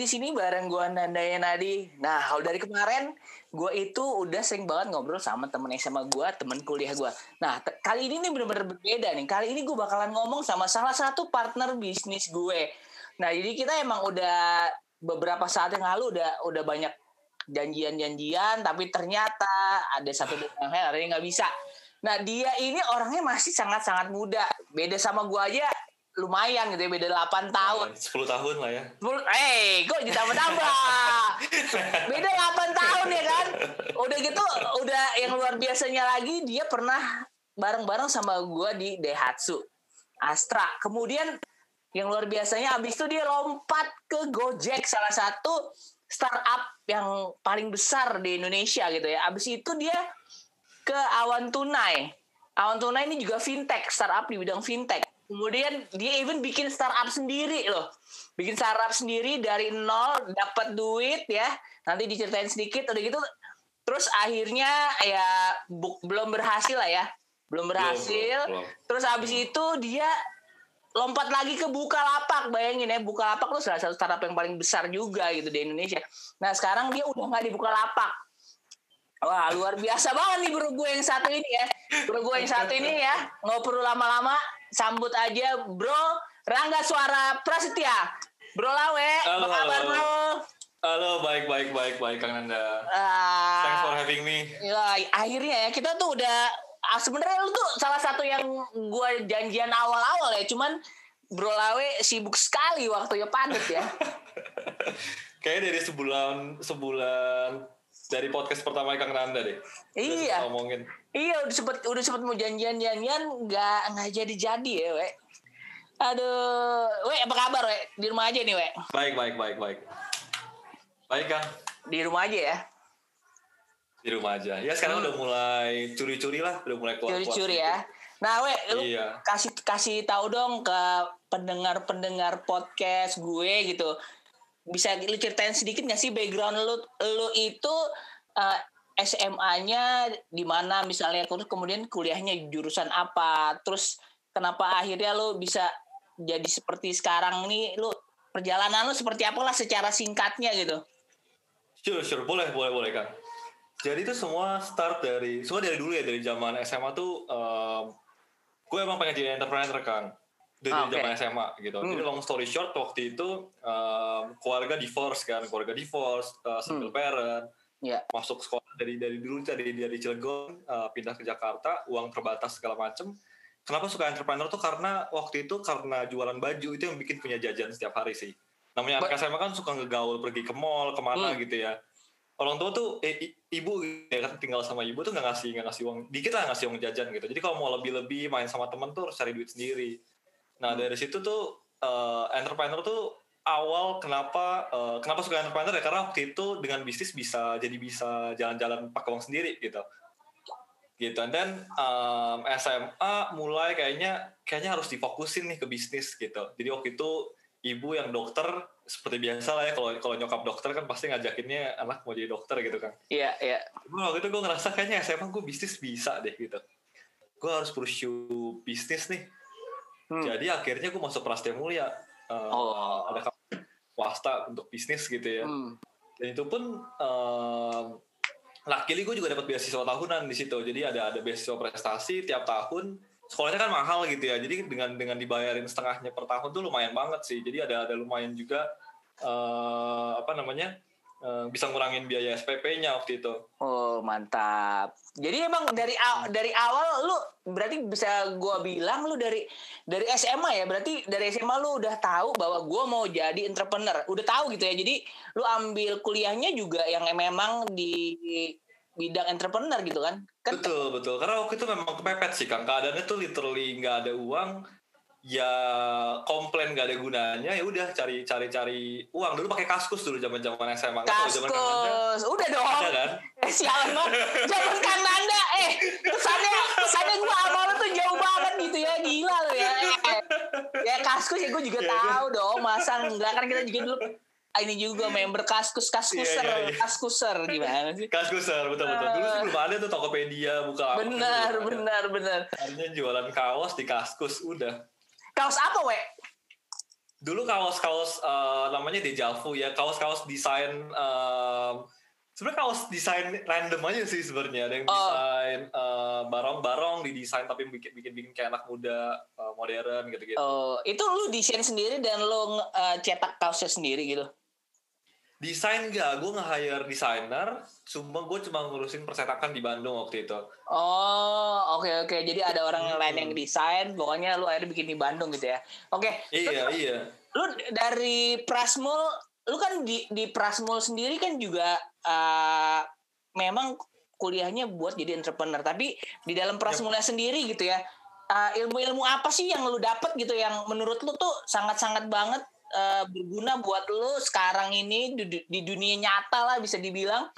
di sini bareng gue Nanda Nadi. Nah, kalau dari kemarin gue itu udah sering banget ngobrol sama temen SMA gue, temen kuliah gue. Nah, kali ini nih bener-bener berbeda nih. Kali ini gue bakalan ngomong sama salah satu partner bisnis gue. Nah, jadi kita emang udah beberapa saat yang lalu udah udah banyak janjian-janjian, tapi ternyata ada satu yang hari nggak bisa. Nah, dia ini orangnya masih sangat-sangat muda. Beda sama gue aja lumayan gitu ya beda 8 tahun. 10 tahun lah ya. 10 eh kok ditambah-tambah. beda 8 tahun ya kan. Udah gitu udah yang luar biasanya lagi dia pernah bareng-bareng sama gua di Daihatsu Astra. Kemudian yang luar biasanya abis itu dia lompat ke Gojek salah satu startup yang paling besar di Indonesia gitu ya. Abis itu dia ke Awan Tunai. Awan Tunai ini juga fintech, startup di bidang fintech Kemudian dia even bikin startup sendiri loh. Bikin startup sendiri dari nol, dapat duit ya. Nanti diceritain sedikit udah gitu. Terus akhirnya ya bu, belum berhasil lah ya. Belum berhasil. Belum, belum, belum. Terus habis itu dia lompat lagi ke Bukalapak. Bayangin ya, Bukalapak tuh salah satu startup yang paling besar juga gitu di Indonesia. Nah, sekarang dia udah nggak di Bukalapak. Wah luar biasa banget nih bro gue yang satu ini ya Bro gue yang satu ini ya Nggak perlu lama-lama sambut aja bro Rangga Suara Prasetya. Bro Lawe, halo, apa kabar bro? Halo, baik, baik, baik, baik Kang Nanda. Uh, Thanks for having me. Ya, akhirnya ya kita tuh udah ah, sebenarnya lu tuh salah satu yang gue janjian awal-awal ya, cuman Bro Lawe sibuk sekali waktunya padat ya. Kayaknya dari sebulan sebulan dari podcast pertama Kang Nanda deh. Iya. Ngomongin. Iya udah sempet udah sempet mau janjian janjian nggak nggak jadi jadi ya we. Aduh, we apa kabar we? Di rumah aja nih we. Baik baik baik baik. Baik Kang. Di rumah aja ya. Di rumah aja. Ya sekarang hmm. udah mulai curi-curi lah, udah mulai keluar. Curi-curi ya. Nah, we, lu iya. kasih kasih tahu dong ke pendengar-pendengar podcast gue gitu bisa lu ceritain sedikit gak sih background lu? Lu itu uh, eh, SMA-nya di mana? Misalnya terus kemudian kuliahnya jurusan apa? Terus kenapa akhirnya lu bisa jadi seperti sekarang nih? Lu perjalanan lu seperti apalah secara singkatnya gitu? Sure sure. Boleh boleh boleh kan jadi itu semua start dari semua dari dulu ya dari zaman SMA tuh um, gue emang pengen jadi entrepreneur kan dari ah, okay. zaman SMA gitu. Hmm. Jadi long story short waktu itu um, keluarga divorce kan, keluarga divorce, uh, single hmm. parent, yeah. masuk sekolah dari dari dulu dari dari Cilegon uh, pindah ke Jakarta, uang terbatas segala macem. Kenapa suka entrepreneur tuh karena waktu itu karena jualan baju itu yang bikin punya jajan setiap hari sih. Namanya anak SMA kan suka ngegaul pergi ke mall ke mana hmm. gitu ya. Orang tua tuh eh, ibu ya kan tinggal sama ibu tuh nggak ngasih nggak ngasih uang dikit lah ngasih uang jajan gitu. Jadi kalau mau lebih lebih main sama temen tuh harus cari duit sendiri Nah dari situ tuh uh, entrepreneur tuh awal kenapa uh, kenapa suka entrepreneur ya? Karena waktu itu dengan bisnis bisa jadi bisa jalan-jalan pakai uang sendiri gitu. Gitu dan um, SMA mulai kayaknya kayaknya harus difokusin nih ke bisnis gitu. Jadi waktu itu ibu yang dokter seperti biasa lah ya kalau kalau nyokap dokter kan pasti ngajakinnya anak mau jadi dokter gitu kan. Iya iya. Gue waktu itu gue ngerasa kayaknya SMA gue bisnis bisa deh gitu. Gue harus pursue bisnis nih Hmm. Jadi akhirnya gue masuk Prasetya Mulia. Uh, oh. Ada swasta untuk bisnis gitu ya. Hmm. Dan itu pun uh, luckily gue juga dapat beasiswa tahunan di situ. Jadi ada ada beasiswa prestasi tiap tahun. Sekolahnya kan mahal gitu ya. Jadi dengan dengan dibayarin setengahnya per tahun tuh lumayan banget sih. Jadi ada ada lumayan juga uh, apa namanya? Eh, bisa ngurangin biaya SPP-nya waktu itu. Oh mantap. Jadi emang dari dari awal lu berarti bisa gua bilang lu dari dari SMA ya berarti dari SMA lu udah tahu bahwa gua mau jadi entrepreneur. Udah tahu gitu ya. Jadi lu ambil kuliahnya juga yang memang di bidang entrepreneur gitu kan? kan betul betul. Karena waktu itu memang kepepet sih kang. Keadaannya tuh literally nggak ada uang ya komplain gak ada gunanya ya udah cari cari cari uang. Dulu pakai kaskus dulu zaman zaman SMA kaskus. Udah dong. Ada kan? Eh sialan banget. Zaman kananda eh kesannya kesannya gue sama lu tuh jauh banget gitu ya. Gila lo ya. Eh, ya kaskus ya gue juga ya, tahu ya. dong masa enggak. Kan kita juga dulu ini juga member kaskus kaskuser yeah, yeah, yeah. kaskuser. Gimana sih? Kaskuser betul betul. Dulu sih belum ada tuh Tokopedia buka benar benar benar. Hanya jualan kaos di kaskus udah Kaos apa, we? dulu kaos-kaos uh, namanya Dejavu ya kaos-kaos desain um, sebenarnya kaos desain random aja sih sebenarnya ada yang Oh. desain uh, barong-barong didesain tapi bikin bikin bikin kayak anak muda uh, modern gitu-gitu Oh, itu lu desain sendiri dan lu uh, cetak kaosnya sendiri gitu. Desain gak gue nge-hire desainer cuma gue cuma ngurusin percetakan di Bandung waktu itu Oh, oke oke. Jadi ada orang Hmm. lain yang desain, pokoknya lu akhirnya bikin di Bandung gitu ya. Oke. iya iya Lu dari Prasmul, lu kan di di Prasmul sendiri kan juga uh, memang kuliahnya buat jadi entrepreneur, tapi di dalam Prasmulnya sendiri gitu ya. uh, ilmu-ilmu apa sih yang lu dapet gitu yang menurut lu tuh sangat-sangat banget uh, berguna buat lu sekarang ini di, di dunia nyata lah bisa dibilang.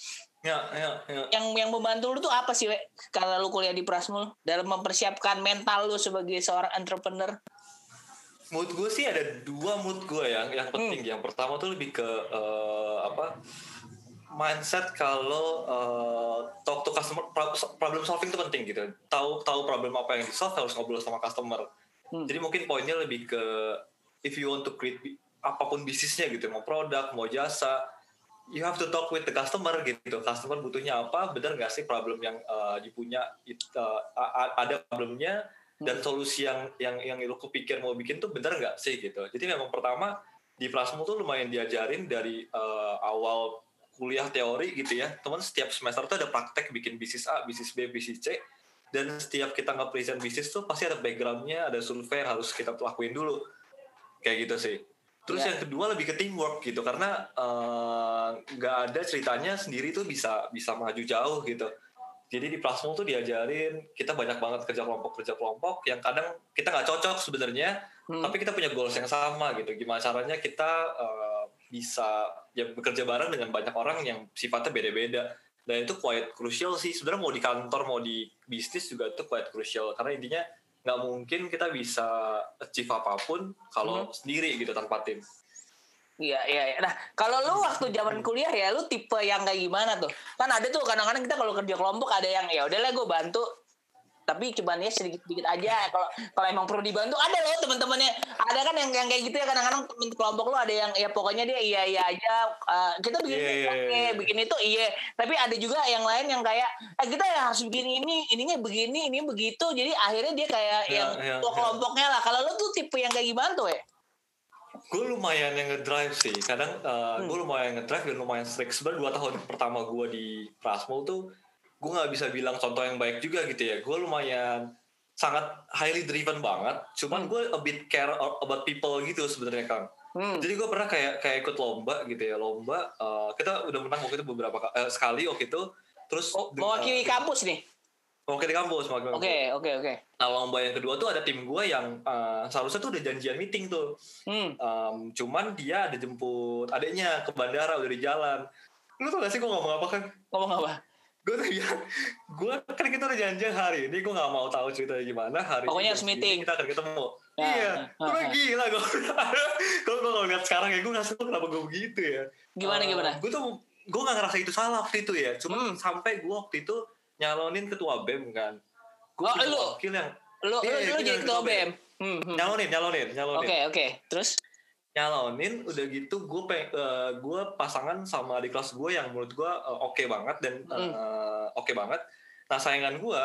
Ya ya ya. Yang yang membantu lu tuh apa sih we kalau lu kuliah di Prasmul dalam mempersiapkan mental lu sebagai seorang entrepreneur. Mood gue sih ada dua mood gue yang yang Hmm. penting. Yang pertama tuh lebih ke eh, apa mindset kalau eh, talk to customer pro- problem solving itu penting gitu. Tahu tahu problem apa yang di solve harus ngobrol sama customer. Hmm. jadi mungkin poinnya lebih ke if you want to create apa pun bisnisnya gitu mau produk mau jasa you have to talk with the customer gitu. Customer butuhnya apa benar nggak sih problem yang uh, dipunya it- uh, ada problemnya dan solusi yang yang yang lu kepikir mau bikin tuh benar nggak sih gitu. Jadi memang pertama di Prasmo tuh lumayan diajarin dari uh, awal kuliah teori gitu ya. Teman setiap semester tuh ada praktek bikin bisnis A bisnis B bisnis C. Dan setiap kita nge-present bisnis tuh pasti ada backgroundnya ada survei yang harus kita lakuin dulu. Kayak gitu sih terus Ya. yang kedua lebih ke teamwork gitu karena eh, nggak ada ceritanya sendiri tuh bisa bisa maju jauh gitu. Jadi di Plasmo tuh diajarin kita banyak banget kerja kelompok kerja kelompok yang kadang kita nggak cocok sebenarnya Hmm. tapi kita punya goals yang sama gitu. Gimana caranya kita eh, bisa ya bekerja bareng dengan banyak orang yang sifatnya beda-beda. Dan itu quite crucial sih. Sebenarnya mau di kantor mau di bisnis juga itu quite crucial. Karena intinya nggak mungkin kita bisa achieve apa pun kalau sendiri gitu tanpa tim Iya, iya, iya. Nah, kalau lu waktu zaman kuliah ya, lu tipe yang kayak gimana tuh? Kan ada tuh kadang-kadang kita kalau kerja kelompok ada yang ya udahlah gue bantu tapi cuman ya sedikit-sedikit aja. Kalau kalau emang perlu dibantu ada loh teman-temannya. Ada kan yang yang kayak gitu ya. Kadang-kadang kelompok lu ada yang ya pokoknya dia iya iya aja. Uh, kita bikin iya, oke iya. bikin itu iya. Tapi ada juga yang lain yang kayak eh kita ya harus bikin ini ininya begini ini begitu. Jadi akhirnya dia kayak Iya, yang iya, ketua iya. kelompoknya lah. Kalau lu tuh tipe yang kayak gimana tuh ya gue lumayan yang ngedrive sih. Kadang gue lumayan ngedrive dan lumayan strict sebenarnya dua tahun pertama gue di Prasmul tuh gue nggak bisa bilang contoh yang baik juga gitu ya. Gue lumayan sangat highly driven banget. Cuman gue a bit care about people gitu sebenarnya kang. Hmm. jadi gue pernah kayak kayak ikut lomba gitu ya. Lomba eh, kita udah menang waktu itu beberapa eh, sekali waktu itu. Terus Oh, mewakili eh, kampus nih? Mewakili kampus oke oke oke. Nah lomba yang kedua tuh ada tim gue yang eh, seharusnya tuh udah janjian meeting tuh. Hmm. Em, cuman dia ada jemput adiknya ke bandara udah di jalan. Lu tau gak sih gue ngomong apa kan ngomong apa gue tuh bilang gue kan kita udah janjian hari ini gue gak mau tahu ceritanya gimana hari Pokoknya ini harus meeting. kita akan ketemu Ya, iya ya, gue ya, ya. gila gue kalau gue lihat sekarang ya gue nggak suka kenapa gue begitu ya Gimana, gimana? gue tuh gue gak ngerasa itu salah waktu itu ya cuma Hmm. sampai gue waktu itu nyalonin ketua bem kan gue Oh, lu? wakil yang lu Iya, lu, iya, lu gua jadi ketua ketua BM hmm, hmm. nyalonin nyalonin nyalonin oke oke terus nyalonin udah gitu gue peng eh, gue pasangan sama di kelas gue yang menurut gue eh, oke banget dan Hmm. eh, oke banget nah saingan gue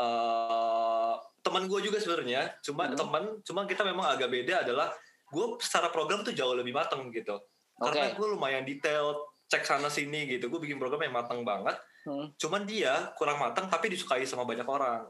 eh teman gue juga sebenarnya cuma Hmm. teman cuma kita memang agak beda adalah gue secara program tuh jauh lebih mateng gitu karena Oke. gue lumayan detail cek sana sini gitu gue bikin program yang mateng banget Hmm. cuman dia kurang mateng tapi disukai sama banyak orang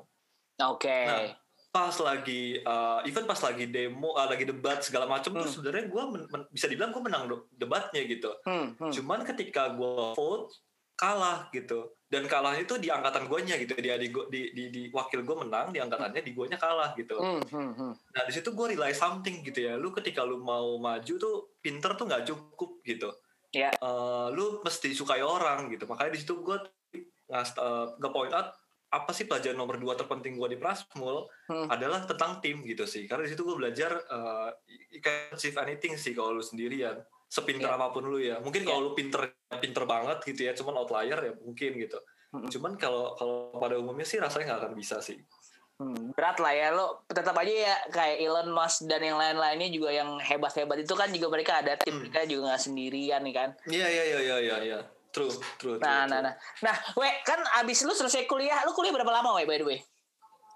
oke Nah, pas lagi uh, even pas lagi demo uh, lagi debat segala macam tuh Hmm. sebenarnya gue bisa dibilang gue menang do- debatnya gitu Hmm, hmm. cuman ketika gue vote kalah gitu dan kalah itu di angkatan gue nya gitu di, di, di, di, di wakil gue menang di angkatannya di gue nya kalah gitu Hmm, hmm, hmm. nah di situ gue realize something gitu ya lu ketika lu mau maju tuh pinter tuh nggak cukup gitu Ya. Eh, lu mesti disukai orang gitu makanya di situ gue ngas uh, nge-point out apa sih pelajaran nomor dua terpenting gue di Prasmul Hmm. adalah tentang tim gitu sih karena di situ gue belajar uh, you can achieve anything sih kalau lu sendirian sepinter Iya. apa pun lu ya mungkin kalau lu pinter pinter banget gitu ya cuman outlier ya mungkin gitu Mm-mm. cuman kalau kalau pada umumnya sih rasanya nggak akan bisa sih Hmm, berat lah ya lo tetap aja ya kayak Elon Musk dan yang lain-lainnya juga yang hebat-hebat itu kan juga mereka ada tim Hmm. mereka juga nggak sendirian nih kan. Iya iya iya iya iya. Iya. True true. true, Nah, true. nah, nah. Nah, we kan abis lu selesai kuliah, lu kuliah berapa lama we by the way?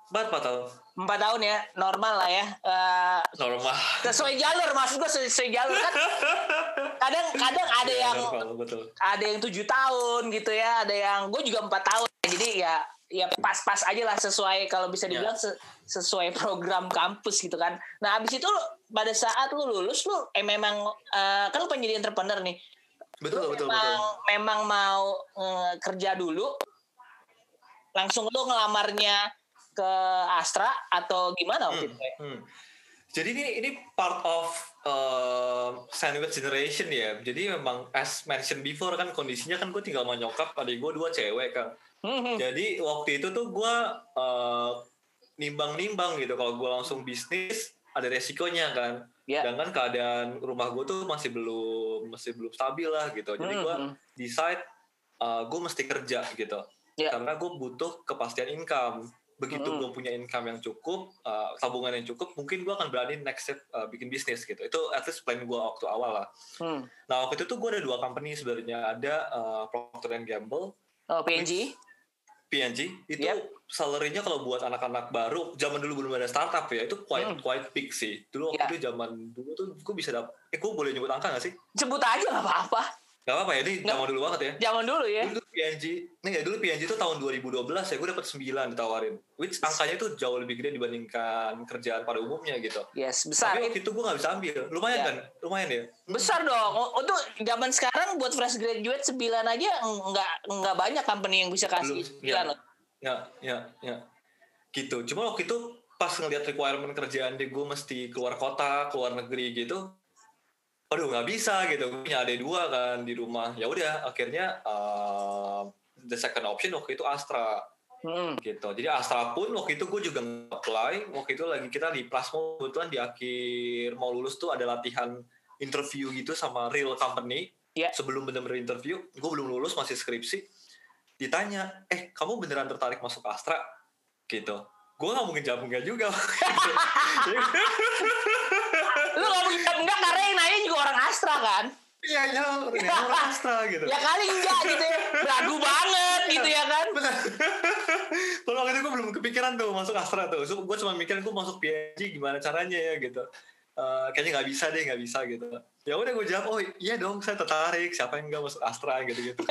Empat empat tahun. Empat tahun ya, normal lah ya. Eh, Normal. sesuai jalur maksud gue sesuai jalur kan. Kadang kadang ada Iya, yang normal, betul. ada yang tujuh tahun gitu ya, ada yang gue juga empat tahun. Jadi ya ya pas-pas aja lah sesuai kalau bisa Ya. dibilang se- sesuai program kampus gitu kan. Nah abis itu pada saat lu lulus lu eh memang eh, kan lu pengen jadi entrepreneur nih. Betul lu betul memang, betul. memang mau eh, kerja dulu, langsung lu ngelamarnya ke Astra atau gimana waktu itu? ya? Hmm. Jadi ini ini part of uh, sandwich generation ya. Jadi memang as mentioned before kan kondisinya kan gue tinggal sama nyokap, adik gue dua cewek kan. Hmm, hmm. Jadi waktu itu tuh gue uh, nimbang-nimbang gitu. Kalau gue langsung bisnis ada resikonya kan. Ya. Sedangkan keadaan rumah gue tuh masih belum masih belum stabil lah gitu. Jadi Hmm, gue hmm. decide uh, gue mesti kerja gitu. Ya. Karena gue butuh kepastian income. Begitu Hmm. gue punya income yang cukup, uh, tabungan yang cukup, mungkin gue akan berani next step uh, bikin bisnis gitu. Itu at least plan gue waktu awal lah. Hmm. Nah waktu itu tuh gue ada dua company sebenarnya. Ada uh, Procter Gamble, Oh PNG? P&G. Itu Yep. salary-nya kalau buat anak-anak baru, zaman dulu belum ada startup ya, itu quite Hmm. quite big sih. Dulu waktu Ya. itu zaman dulu tuh gue bisa dapet, eh gue boleh nyebut angka gak sih? Sebut aja nggak apa-apa. Gak apa-apa ya, ini zaman dulu banget ya. Zaman dulu ya. Dulu PNG, nih ya dulu PNG itu tahun 2012 ya, gue dapet 9 ditawarin. Which angkanya tuh jauh lebih gede dibandingkan kerjaan pada umumnya gitu. Yes, besar. Tapi waktu itu gue gak bisa ambil. Lumayan Ya. kan? Lumayan ya? Besar dong. Untuk zaman sekarang buat fresh graduate 9 aja nggak nggak banyak company yang bisa kasih Belum, 9 ya. loh. Ya, ya, ya. Gitu. Cuma waktu itu pas ngeliat requirement kerjaan deh gue mesti keluar kota, keluar negeri gitu. Aduh nggak bisa gitu. Gue punya ada dua kan di rumah. Ya udah akhirnya uh, the second option waktu itu Astra Hmm. gitu. Jadi Astra pun waktu itu gue juga apply. Waktu itu lagi kita di Plasmo kebetulan di akhir mau lulus tuh ada latihan interview gitu sama real company. Ya. Sebelum bener-bener interview, gue belum lulus masih skripsi. Ditanya, eh kamu beneran tertarik masuk Astra? Gitu. Gue nggak mungkin jawab enggak juga. Lu nggak mungkin enggak karena yang nanya juga orang Astra kan? Iya, iya, orang Astra gitu. Ya kali enggak gitu ya. Ragu banget gitu ya kan? Kalau waktu itu gue belum kepikiran tuh masuk Astra tuh. So, gue cuma mikirin gue masuk PNG gimana caranya ya gitu. Eh, kayaknya nggak bisa deh, nggak bisa gitu. Ya udah gue jawab, oh iya dong saya tertarik. Siapa yang nggak masuk Astra gitu gitu.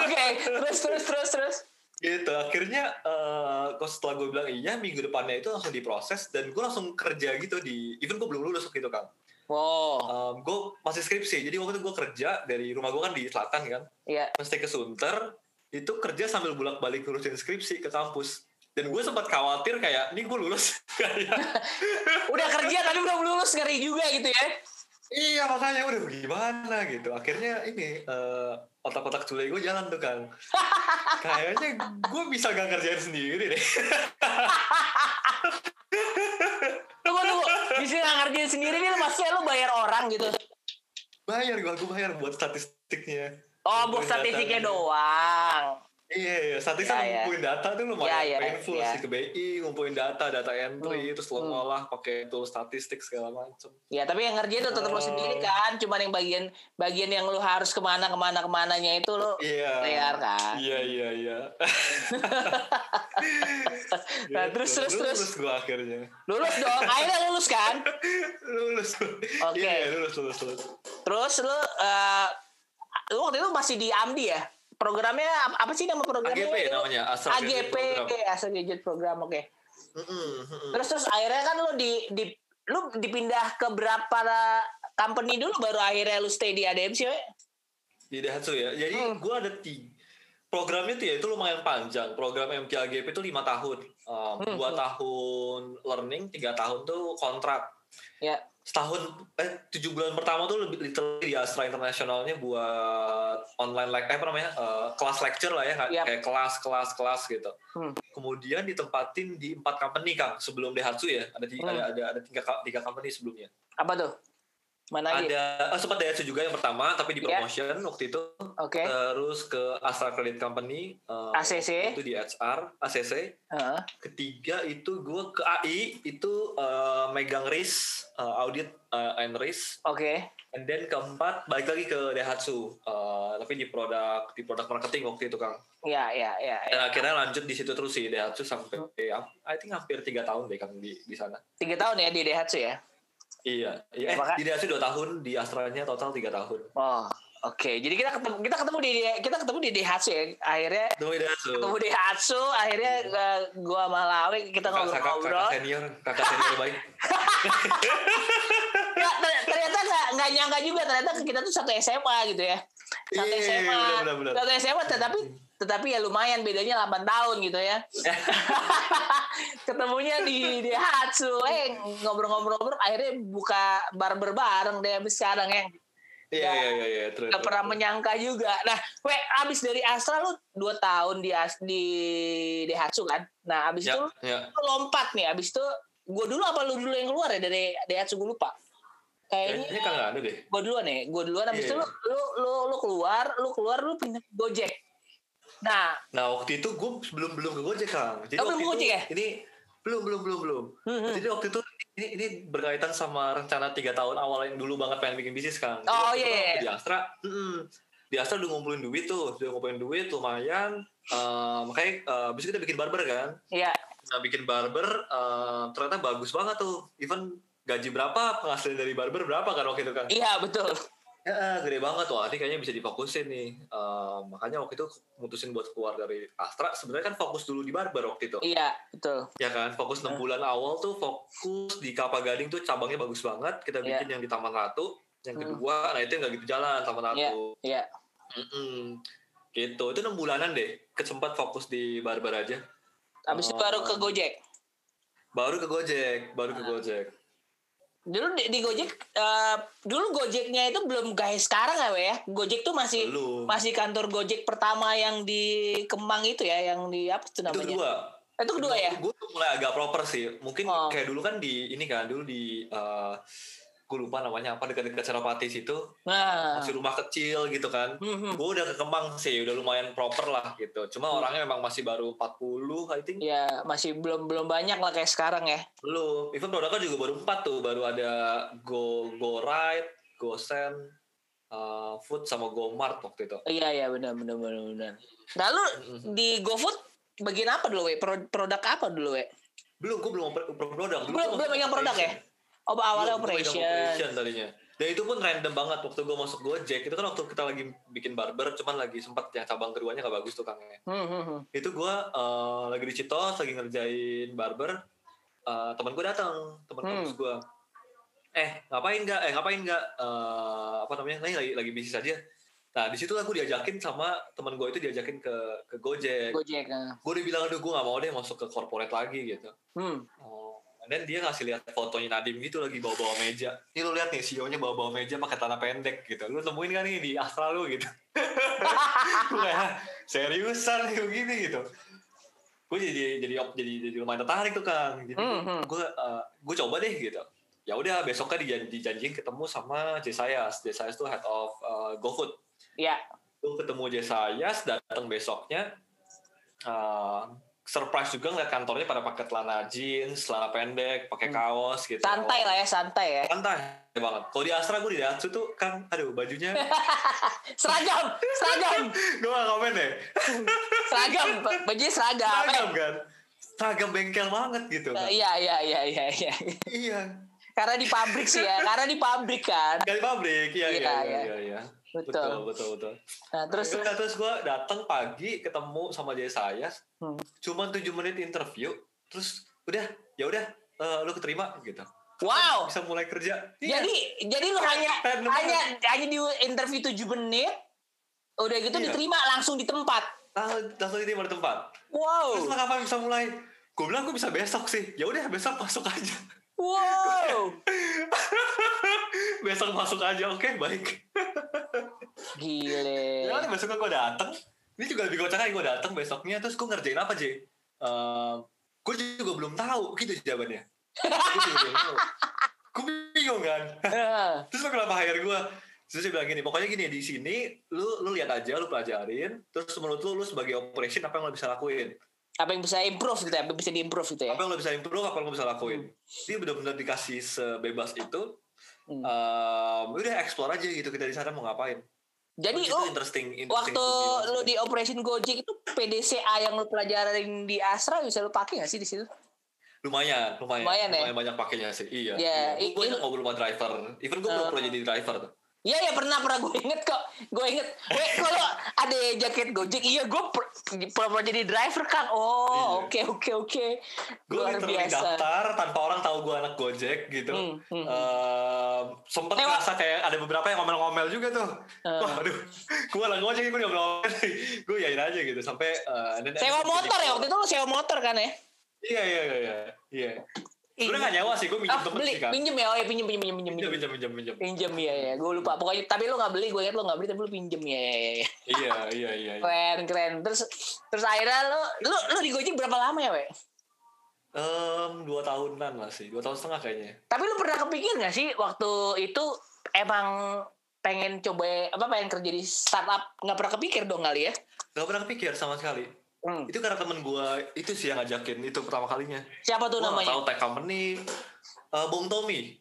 Oke, terus terus terus terus. gitu. Akhirnya eh kok setelah gue bilang iya, minggu depannya itu langsung diproses dan gue langsung kerja gitu di. Even gue belum lulus waktu itu kan. Wow. gue masih skripsi. Jadi waktu itu gue kerja dari rumah gue kan di selatan kan. Iya. mesti ke Sunter itu kerja sambil bolak-balik ngurusin skripsi ke kampus dan gue sempat khawatir kayak ini gue lulus Udah kerja tapi belum lulus ngeri juga gitu ya. iya makanya udah gimana gitu akhirnya ini eh, otak-otak cule gue jalan tuh kan kayaknya gue bisa gak kerjain sendiri deh Tunggu tunggu. Bisa nggak ngerjain sendiri nih maksudnya lu bayar orang gitu. bayar gue gue bayar buat statistiknya Oh, buat statistiknya doang. Iya, iya. statistik Ya, ya. ngumpulin data tuh lumayan Ya, ya, painful ya. sih ke BI, ngumpulin data, data entry, Hmm, terus lo hmm. ngolah pakai tool statistik segala macem. Ya, tapi yang ngerjain tuh tetap lu Oh. sendiri kan. Cuman yang bagian bagian yang lu harus ke mana ke mana ke mananya itu lu Iya. bayar kan. Iya iya iya. Nah, terus, terus, terus. Lulus gue akhirnya. Lulus dong. Akhirnya lulus kan. lulus. Oke. Iya iya, lulus lulus lulus. Terus lu eh lu waktu itu masih di Amdi ya? Programnya ap- apa sih nama programnya? AGP namanya, Astra Graduate AGP, Program. Asal Gadget Program, oke. Mm-mm, mm-mm. Terus terus akhirnya kan lu di di lu dipindah ke berapa company dulu baru akhirnya lu stay di ADMC we? Di Daihatsu ya. Jadi Hmm. gue ada tiga. Programnya tuh ya itu lumayan panjang. Program MTAGP itu lima tahun. Um, Hmm, dua hmm. tahun learning, tiga tahun tuh kontrak. Ya. Setahun, eh tujuh bulan pertama tuh lebih literally di Astra Internasionalnya buat online like, eh, apa namanya, eh, kelas lecture lah ya, kayak- Yap. kayak kelas, kelas, kelas gitu. Hmm. Kemudian ditempatin di empat company kang sebelum Daihatsu ya, ada tiga, Hmm. ada, ada ada tiga, tiga company sebelumnya. Apa tuh? Mana lagi? Ada oh, sempat Daihatsu juga yang pertama tapi di Iya. promotion waktu itu. Oke. Terus ke Astra Credit Company eh, ACC. itu di HR, ACC. Heeh. Ketiga itu gue ke AI itu eh, megang risk, eh, audit eh, and risk. Oke. And then keempat balik lagi ke Daihatsu, eh, tapi di produk di produk marketing waktu itu kang. Ya, ya, ya. ya. Dan akhirnya lanjut di situ terus sih Daihatsu sampai I think hampir tiga tahun deh kang di di sana. Tiga tahun ya di Daihatsu ya. Iya, iya. Eh, Maka- di Daihatsu dua tahun, di Astranya total tiga tahun. Oh, oke. Jadi kita ketemu kita ketemu di kita ketemu di Daihatsu ya. Akhirnya Tunggu Daihatsu. ketemu di Daihatsu, akhirnya eh, gua sama Lawe kita Kakak, kakak, ngobrol-ngobrol. kakak senior, kakak senior baik. Ter- ternyata nggak nggak nyangka juga ternyata kita tuh satu SMA gitu ya. Satu Iya, SMA. benar, benar, benar. Satu SMA tetapi tetapi ya lumayan bedanya 8 tahun gitu ya. Ketemunya di di Hatsu, eh ngobrol-ngobrol-ngobrol akhirnya buka barber bareng deh abis sekarang ya. Iya, iya, iya, iya. terus, Gak pernah menyangka juga. Nah, we abis dari Astra lu 2 tahun di As- di Daihatsu kan. Nah, abis Ya, itu ya. lu lompat nih. Abis itu gue dulu apa lu dulu yang keluar ya dari Daihatsu gue lupa. Kayaknya Kayaknya kagak ada deh. gue duluan ya gue duluan abis Iya, itu lu, lu lu lu keluar lu keluar lu pindah Gojek nah Nah waktu itu gue belum belum ke Gojek kang. Jadi Oh, belum waktu Gojek itu, ya? Ini belum belum belum belum. Hmm, hmm. Jadi waktu itu ini, ini berkaitan sama rencana tiga tahun awal yang dulu banget pengen bikin bisnis kang. Jadi Oh, iya, iya. waktu Di Astra, mm-mm. di Astra udah ngumpulin duit tuh, udah ngumpulin duit lumayan. Eh, makanya uh, abis itu kita bikin barber kan. ya Nah bikin barber eh, ternyata bagus banget tuh. Even gaji berapa penghasilan dari barber berapa kan waktu itu kan? iya betul Ya, gede banget wah ini kayaknya bisa difokusin nih. Eh, makanya waktu itu mutusin buat keluar dari Astra. Sebenarnya kan fokus dulu di barber waktu itu. iya betul Ya kan, fokus 6 bulan awal tuh fokus di Kelapa Gading tuh cabangnya bagus banget. Kita Iya. bikin yang di Taman Ratu. Yang Hmm. kedua, nah itu yang gak gitu jalan Taman Ratu. iya Mm-mm. Gitu, itu 6 bulanan deh. Kesempat fokus di barber aja. abis itu Oh. baru ke Gojek Baru ke Gojek, baru ke. Gojek. Dulu di, di Gojek eh, dulu Gojeknya itu belum kayak sekarang ya ya Gojek tuh masih Belum. masih kantor Gojek pertama yang di Kemang itu ya yang di apa tuh Itu namanya kedua. itu kedua ya Gue tuh mulai agak proper sih. Mungkin Oh. kayak dulu kan di ini kan dulu di eh gue lupa namanya apa dekat-dekat Senopati situ nah masih rumah kecil gitu kan. Hmm, hmm. Gue udah ke Kemang sih, udah lumayan proper lah gitu. Cuma Hmm. orangnya memang masih baru 40 I think. ya masih belum belum banyak lah kayak sekarang ya Belum. Even produknya juga baru 4 tuh. Baru ada Go Go Ride, Go Send, eh, Food sama Go Mart waktu itu. Iya iya benar benar benar benar. Nah lu di GoFood bagian apa dulu we? Pro- produk apa dulu we? Belum, gue belum oper produk. Belum belum megang produk ya? Oh awalnya gua operation. operation tadinya. Dan itu pun random banget waktu gue masuk Gojek. Itu kan waktu kita lagi bikin barber, cuman lagi sempat yang cabang keduanya gak bagus tuh kangnya. Hmm, hmm, hmm. Itu gue eh, lagi di Citos, lagi ngerjain barber. Eh, teman gue datang, teman Hmm. kampus gue. Eh ngapain nggak? Eh ngapain nggak? Eh, apa namanya? Nih lagi lagi bisnis aja. Nah di situ aku diajakin sama teman gue itu diajakin ke ke Gojek. Gojek. nah. Gue udah bilang aduh gue gak mau deh masuk ke corporate lagi gitu. Hmm. Oh, dan dia ngasih lihat fotonya Nadim gitu lagi bawa-bawa meja. Ini lu lihat nih CEO-nya bawa-bawa meja pakai tanah pendek gitu. Lu temuin kan nih di Astra lu gitu. kayak "Hah, seriusan nih begini gitu. Gue jadi jadi jadi jadi lumayan tertarik tuh Kang. Jadi Hmm, hmm. gue eh, gue coba deh gitu. Ya udah besoknya dijan- dijanjiin ketemu sama Jesayas. Jesayas tuh head of eh, GoFood. Ya. Gue ketemu Jesayas datang besoknya. eh, surprise juga ngeliat kantornya pada pakai celana jeans, celana pendek, pakai kaos gitu. Santai lah ya santai ya. Santai banget. Kalau di Astra gue di Daihatsu tuh kan, aduh bajunya, Seragam, seragam, gue gak komen deh. seragam. Baju seragam. Seragam Eh, kan. Seragam bengkel banget gitu. kan. Iya iya iya iya iya. Iya. Karena di pabrik sih ya, karena di pabrik kan. Dari pabrik, iya Iya, iya iya iya. iya. Iya. Betul. Betul betul betul. Nah, terus Terus, terus gue datang pagi ketemu sama Jesayas, Hmm. cuman 7 menit interview, terus udah ya udah eh, lu keterima gitu. wow. Bisa mulai kerja. Iya. Jadi jadi lu hanya Random hanya hanya di interview 7 menit udah gitu Iya. diterima langsung di tempat. langsung langsung diterima di tempat. Wow. Terus kapan bisa mulai? Gue bilang gue bisa besok sih. Ya udah besok masuk aja. Wow. besok masuk aja. Oke baik. Gile. Ya besoknya gue dateng. Ini juga lebih kocak gue dateng besoknya. Terus gue ngerjain apa J? gue juga belum tahu gitu jawabannya. Gue bingung kan terus lo kenapa hire gue terus dia bilang gini pokoknya gini di sini lu lu lihat aja lu pelajarin terus menurut lu lu sebagai operation apa yang lo bisa lakuin apa yang bisa improve gitu ya? Apa yang bisa diimprove gitu ya? apa yang lo bisa improve apa yang lo bisa lakuin dia benar-benar dikasih sebebas itu Hmm. um, udah explore aja gitu kita di sana mau ngapain Jadi lu interesting, interesting waktu lu di Operation Gojek itu PDCA yang lu pelajarin di Astra bisa lu pakai gak sih di situ? lumayan lumayan Lumayan ya? banyak pakainya sih iya, Ya, iya. i- gue banyak ngobrol sama driver even gue belum Uh. pernah jadi driver tuh Iya ya pernah pernah gue inget kok. Gue inget. Weh kalau ada jaket Gojek, iya gue per- pernah jadi driver kan. Oh oke Iya. oke oke. gue Luar literally biasa. daftar tanpa orang tahu gue anak gojek gitu Hmm, hmm. Ehm, sempet Lewat- ngerasa kayak ada beberapa yang ngomel-ngomel juga tuh Eh. wah aduh gue anak gojek gue ngomel-ngomel gue yain aja gitu sampai dan- Sewa motor ya waktu itu lu sewa motor kan ya? iya iya iya iya gue nggak nyewa sih gue minjem Ah, temen beli. sih kan pinjem ya oh ya pinjem pinjem pinjem pinjem pinjem. minjem minjem minjem pinjem ya ya gue lupa. Pokoknya tapi lu nggak beli gue inget lu nggak beli tapi lu pinjem ya ya ya, ya. iya iya iya keren keren. Terus terus akhirnya lu lu lu di Gojek berapa lama ya we Em, dua tahunan lah sih dua tahun setengah kayaknya. Tapi lu pernah kepikir gak sih waktu itu emang pengen coba apa pengen kerja di startup? Nggak pernah kepikir dong kali ya? Gak pernah kepikir sama sekali Hmm. itu karena temen gue itu sih yang ngajakin itu pertama kalinya siapa tuh nggak namanya tahu tech company Eh, Bong Tommy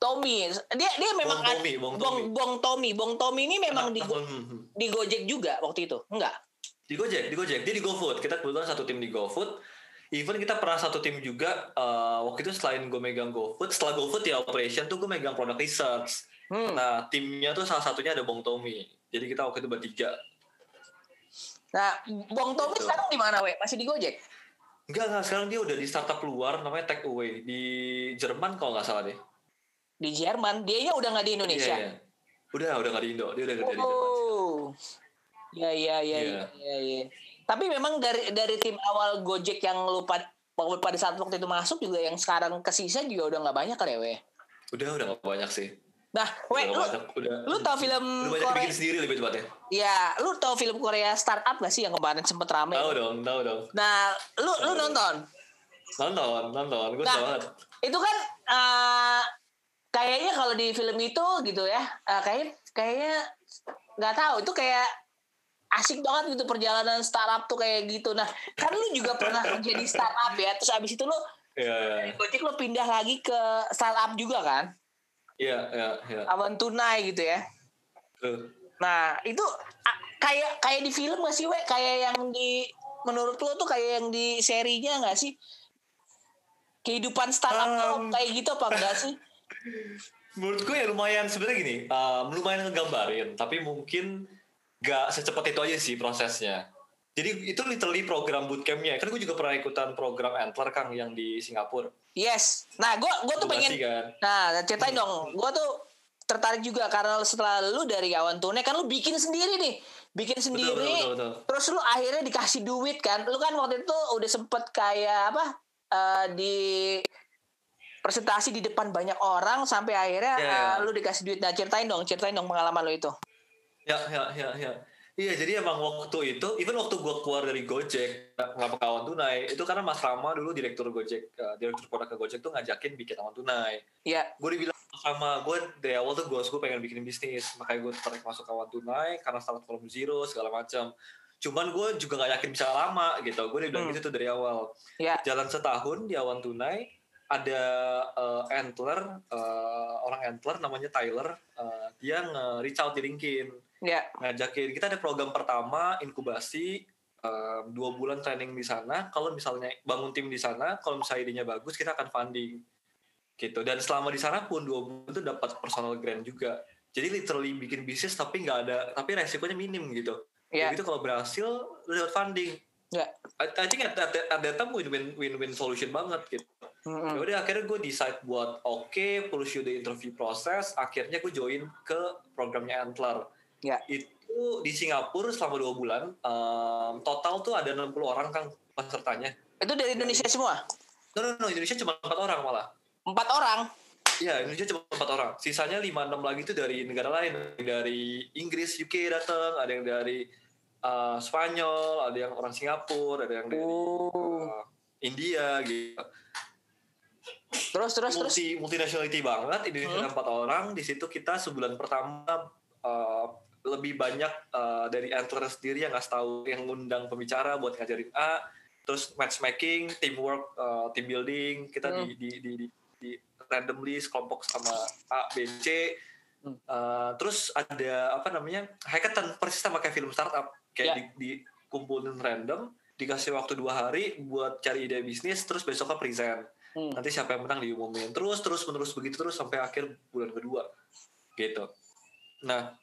Tommy dia dia memang Bong Tommy, Bong Bong, Tommy. Bong Tommy Bong Tommy ini memang di Hmm, hmm, di Gojek juga waktu itu enggak di Gojek, di Gojek, dia di GoFood. Kita kebetulan satu tim di GoFood. Even kita pernah satu tim juga eh, waktu itu selain gue megang GoFood, setelah GoFood ya operation tuh gue megang product research. hmm. Nah timnya tuh salah satunya ada Bong Tommy. Jadi kita waktu itu bertiga. Nah Bong Tommy Gitu. sekarang di mana we masih di Gojek Enggak, enggak. Sekarang dia udah di startup luar namanya Take Away. Di Jerman kalau nggak salah deh. di Jerman dia udah nggak di Indonesia Iya, iya. Udah, udah nggak di Indo. Dia udah kerja di Jerman. Oh. Ya ya ya Iya. ya ya. Tapi memang dari dari tim awal Gojek yang lu pad, pada saat waktu itu masuk juga yang sekarang kesisa juga udah nggak banyak kan ya, we? Udah, udah nggak banyak sih. Nah, we Udah lu banyak. Udah, lu tau film udah banyak Korea? bikin sendiri lebih tepatnya. Ya, lu tau film Korea startup gak sih yang kemarin sempet rame? Tahu dong, tahu dong. Nah, lu lu Tahu. nonton? Nonton, nonton. Gue Nah. banget. Itu kan eh, kayaknya kalau di film itu gitu ya, eh, kayak kayaknya nggak tahu itu kayak asik banget gitu perjalanan startup tuh kayak gitu. Nah, kan lu juga pernah kerja di startup ya. Terus abis itu lu Iya, iya. Gojek lu pindah lagi ke startup juga kan? Iya, iya, iya. Awan tunai gitu ya. Tuh. Nah, itu kayak kayak di film gak sih, we? Kayak yang di menurut lu tuh kayak yang di serinya gak sih? Kehidupan startup Um. kayak gitu apa enggak sih? Menurut gue ya lumayan sebenarnya gini, um, lumayan ngegambarin, tapi mungkin gak secepat itu aja sih prosesnya. Jadi itu literally program bootcampnya. Kan gue juga pernah ikutan program Antler Kang yang di Singapura. Yes. Nah, gua gua tuh pengen kan. Nah, ceritain dong. Gua tuh tertarik juga karena setelah lu dari awan tunai kan lu bikin sendiri nih. Bikin sendiri. betul, betul. Terus lu akhirnya dikasih duit kan. Lu kan waktu itu udah sempet kayak apa? eh, di presentasi di depan banyak orang sampai akhirnya Ya, eh, ya. lu dikasih duit. Nah, ceritain dong, ceritain dong pengalaman lu itu. Ya, ya, ya, ya. Iya, jadi emang waktu itu, even waktu gue keluar dari Gojek, nggak pakai awan tunai, itu karena Mas Rama dulu direktur Gojek, eh, direktur produk ke Gojek tuh ngajakin bikin awan tunai. Ya. gue dibilang sama gue dari awal tuh gue gue pengen bikin bisnis makanya gue tertarik masuk kawan tunai karena start from zero segala macam cuman gue juga gak yakin bisa lama gitu gue udah bilang Hmm. gitu tuh dari awal Ya. jalan setahun di awan tunai ada eh, antler eh, orang antler namanya Tyler eh, dia nge-reach out di LinkedIn Ya. ngajakin. Kita ada program pertama inkubasi eh, dua bulan training di sana. Kalau misalnya bangun tim di sana kalau misalnya idenya bagus kita akan funding. Gitu. Dan selama di sana pun dua bulan itu dapat personal grant juga. Jadi literally bikin bisnis tapi nggak ada tapi resikonya minim gitu. Ya. Jadi itu kalau berhasil lu dapat funding. Ya. I, I think at, at, at that time win-win win-win solution banget gitu. Ya udah akhirnya gue decide buat oke pursue the interview process. Akhirnya gue join ke programnya Antler Ya. itu di Singapura selama dua bulan um, total tuh ada 60 orang kan pesertanya Itu dari Indonesia semua. no no no Indonesia cuma empat orang malah Empat orang. Iya Indonesia cuma empat orang sisanya lima enam lagi tuh dari negara lain dari Inggris UK datang ada yang dari uh, Spanyol ada yang orang Singapura ada yang dari uh, India gitu Terus terus terus. multi multinationality banget Indonesia Hmm. empat orang di situ kita sebulan pertama uh, lebih banyak uh, dari Antler sendiri yang ngasih tahu yang ngundang pembicara buat ngajarin A terus matchmaking teamwork uh, team building kita Hmm. di, di, di, di, di randomly sekelompok sama A B C Hmm. Uh, terus ada apa namanya hackathon persis sama kayak film startup kayak Ya. di, dikumpulin random dikasih waktu dua hari buat cari ide bisnis terus besoknya present Hmm. nanti siapa yang menang diumumin terus terus menerus begitu terus sampai akhir bulan kedua gitu nah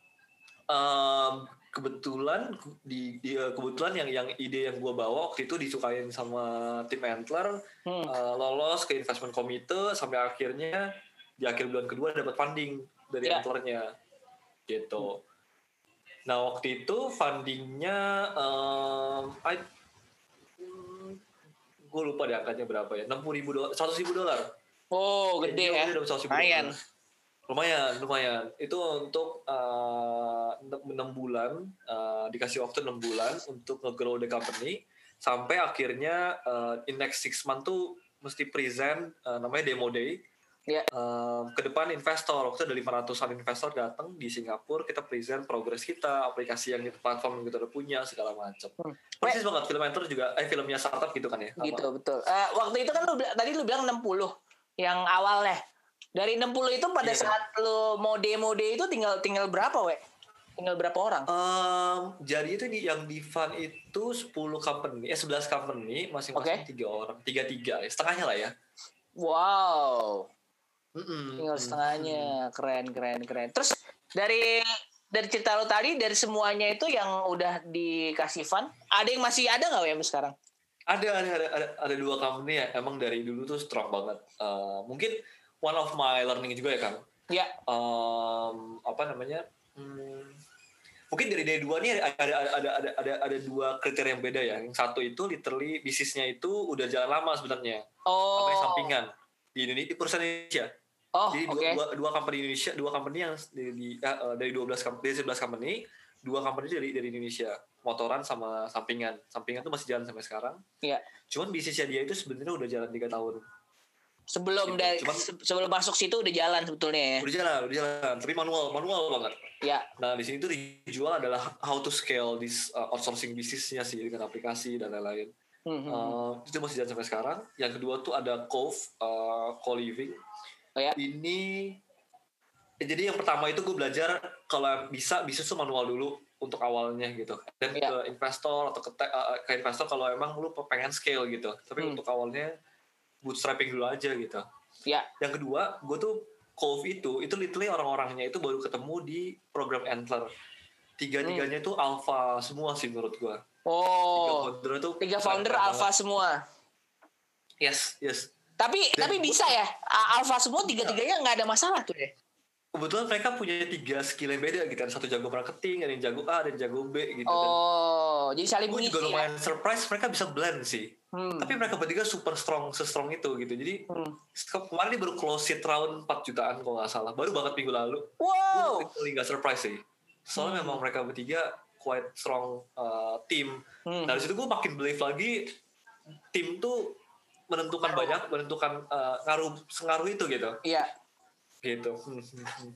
em, kebetulan di, di- eh, kebetulan yang yang ide yang gue bawa waktu itu disukain sama tim Antler Hmm. eh, lolos ke investment committee sampai akhirnya di akhir bulan kedua dapat funding dari Ya. Antlernya gitu nah waktu itu fundingnya em, I- hmm, gue lupa deh angkanya berapa ya 60 ribu dolar 100 ribu dolar Oh, gede ya. 100 ribu Lumayan. Lumayan lumayan itu untuk uh, 6 bulan uh, dikasih waktu 6 bulan untuk nge-grow the company sampai akhirnya uh, in next six month tuh mesti present uh, namanya demo day Ya. Uh, ke depan investor waktu ada 500an investor datang di Singapura kita present progres kita aplikasi yang kita platform yang kita udah punya segala macam Hmm. persis banget film enter juga eh filmnya startup gitu kan ya. Gitu, betul. Eh, waktu itu kan lu tadi lu bilang 60 yang awalnya. Dari 60 itu pada Iya. saat lu mau demo day itu tinggal tinggal berapa, we? Tinggal berapa orang? Um, jadi itu di, yang di fund itu 10 company, eh 11 company, masing-masing tiga orang, tiga tiga, ya, setengahnya lah ya. Wow. Tinggal Mm. setengahnya. Keren, keren, keren. Terus dari dari cerita lu tadi dari semuanya itu yang udah dikasih fund, ada yang masih ada nggak ya sekarang? Ada, ada, ada, ada, ada dua company ya, emang dari dulu tuh strong banget. Uh, mungkin one of my learning juga ya kan. Ya. Um, apa namanya? Hmm, mungkin dari dari dua nih ada ada ada ada ada ada, dua kriteria yang beda ya. Yang satu itu literally bisnisnya itu udah jalan lama sebenarnya, Oh. sampai sampingan di Indonesia, di perusahaan Indonesia. Oh, Jadi dua, dua, dua company Indonesia, dua company yang di, di- eh, dari 12 company, dari 11 company, dua company dari dari Indonesia, motoran sama sampingan. Sampingan tuh masih jalan sampai sekarang. Iya. Cuman bisnisnya dia itu sebenarnya udah jalan tiga tahun. Sebelum Gitu. dari Cuman- sebelum masuk situ udah jalan sebetulnya ya. Udah jalan, udah jalan, tapi manual, manual banget. Ya. Nah di sini tuh dijual adalah how to scale this uh, outsourcing bisnisnya sih dengan aplikasi dan lain-lain. Hmm, hmm, hmm. Uh, itu masih jalan sampai sekarang. Yang kedua tuh ada Cove, uh, co-living. Oh ya. Ini ya, jadi yang pertama itu gue belajar kalau bisa bisnis tuh manual dulu untuk awalnya gitu. Dan Iya. ke investor atau ke, te- uh, ke investor kalau emang lu pengen scale gitu. Tapi Hmm. untuk awalnya bootstrapping dulu aja gitu. Ya. Yang kedua, gue tuh Cove itu, itu literally orang-orangnya itu baru ketemu di program Antler. Tiga-tiganya itu alpha semua sih menurut gue. Tiga Oh. founder itu Tiga founder alpha banget. semua. Yes, yes. Tapi Dan- tapi bisa ya. Alpha semua tiga-tiganya nggak ada masalah tuh deh. Kebetulan mereka punya tiga skill yang beda gitu. Ada satu jago marketing, ada yang jago A, ada yang jago B gitu. Dan Oh, jadi saling gue juga ya. lumayan surprise mereka bisa blend sih. Hmm. Tapi mereka bertiga super strong, se-strong itu gitu. Jadi Hmm. ke- kemarin dia baru close seat round 4 jutaan kalau nggak salah. Baru banget minggu lalu. Wow. Gue nggak surprise sih. Soalnya Hmm. memang mereka bertiga quite strong uh, team. Hmm. Nah dari situ gue makin believe lagi tim tuh menentukan banyak, menentukan uh, ngaruh sengaruh itu gitu. Iya. Gitu. Hmm, hmm, hmm.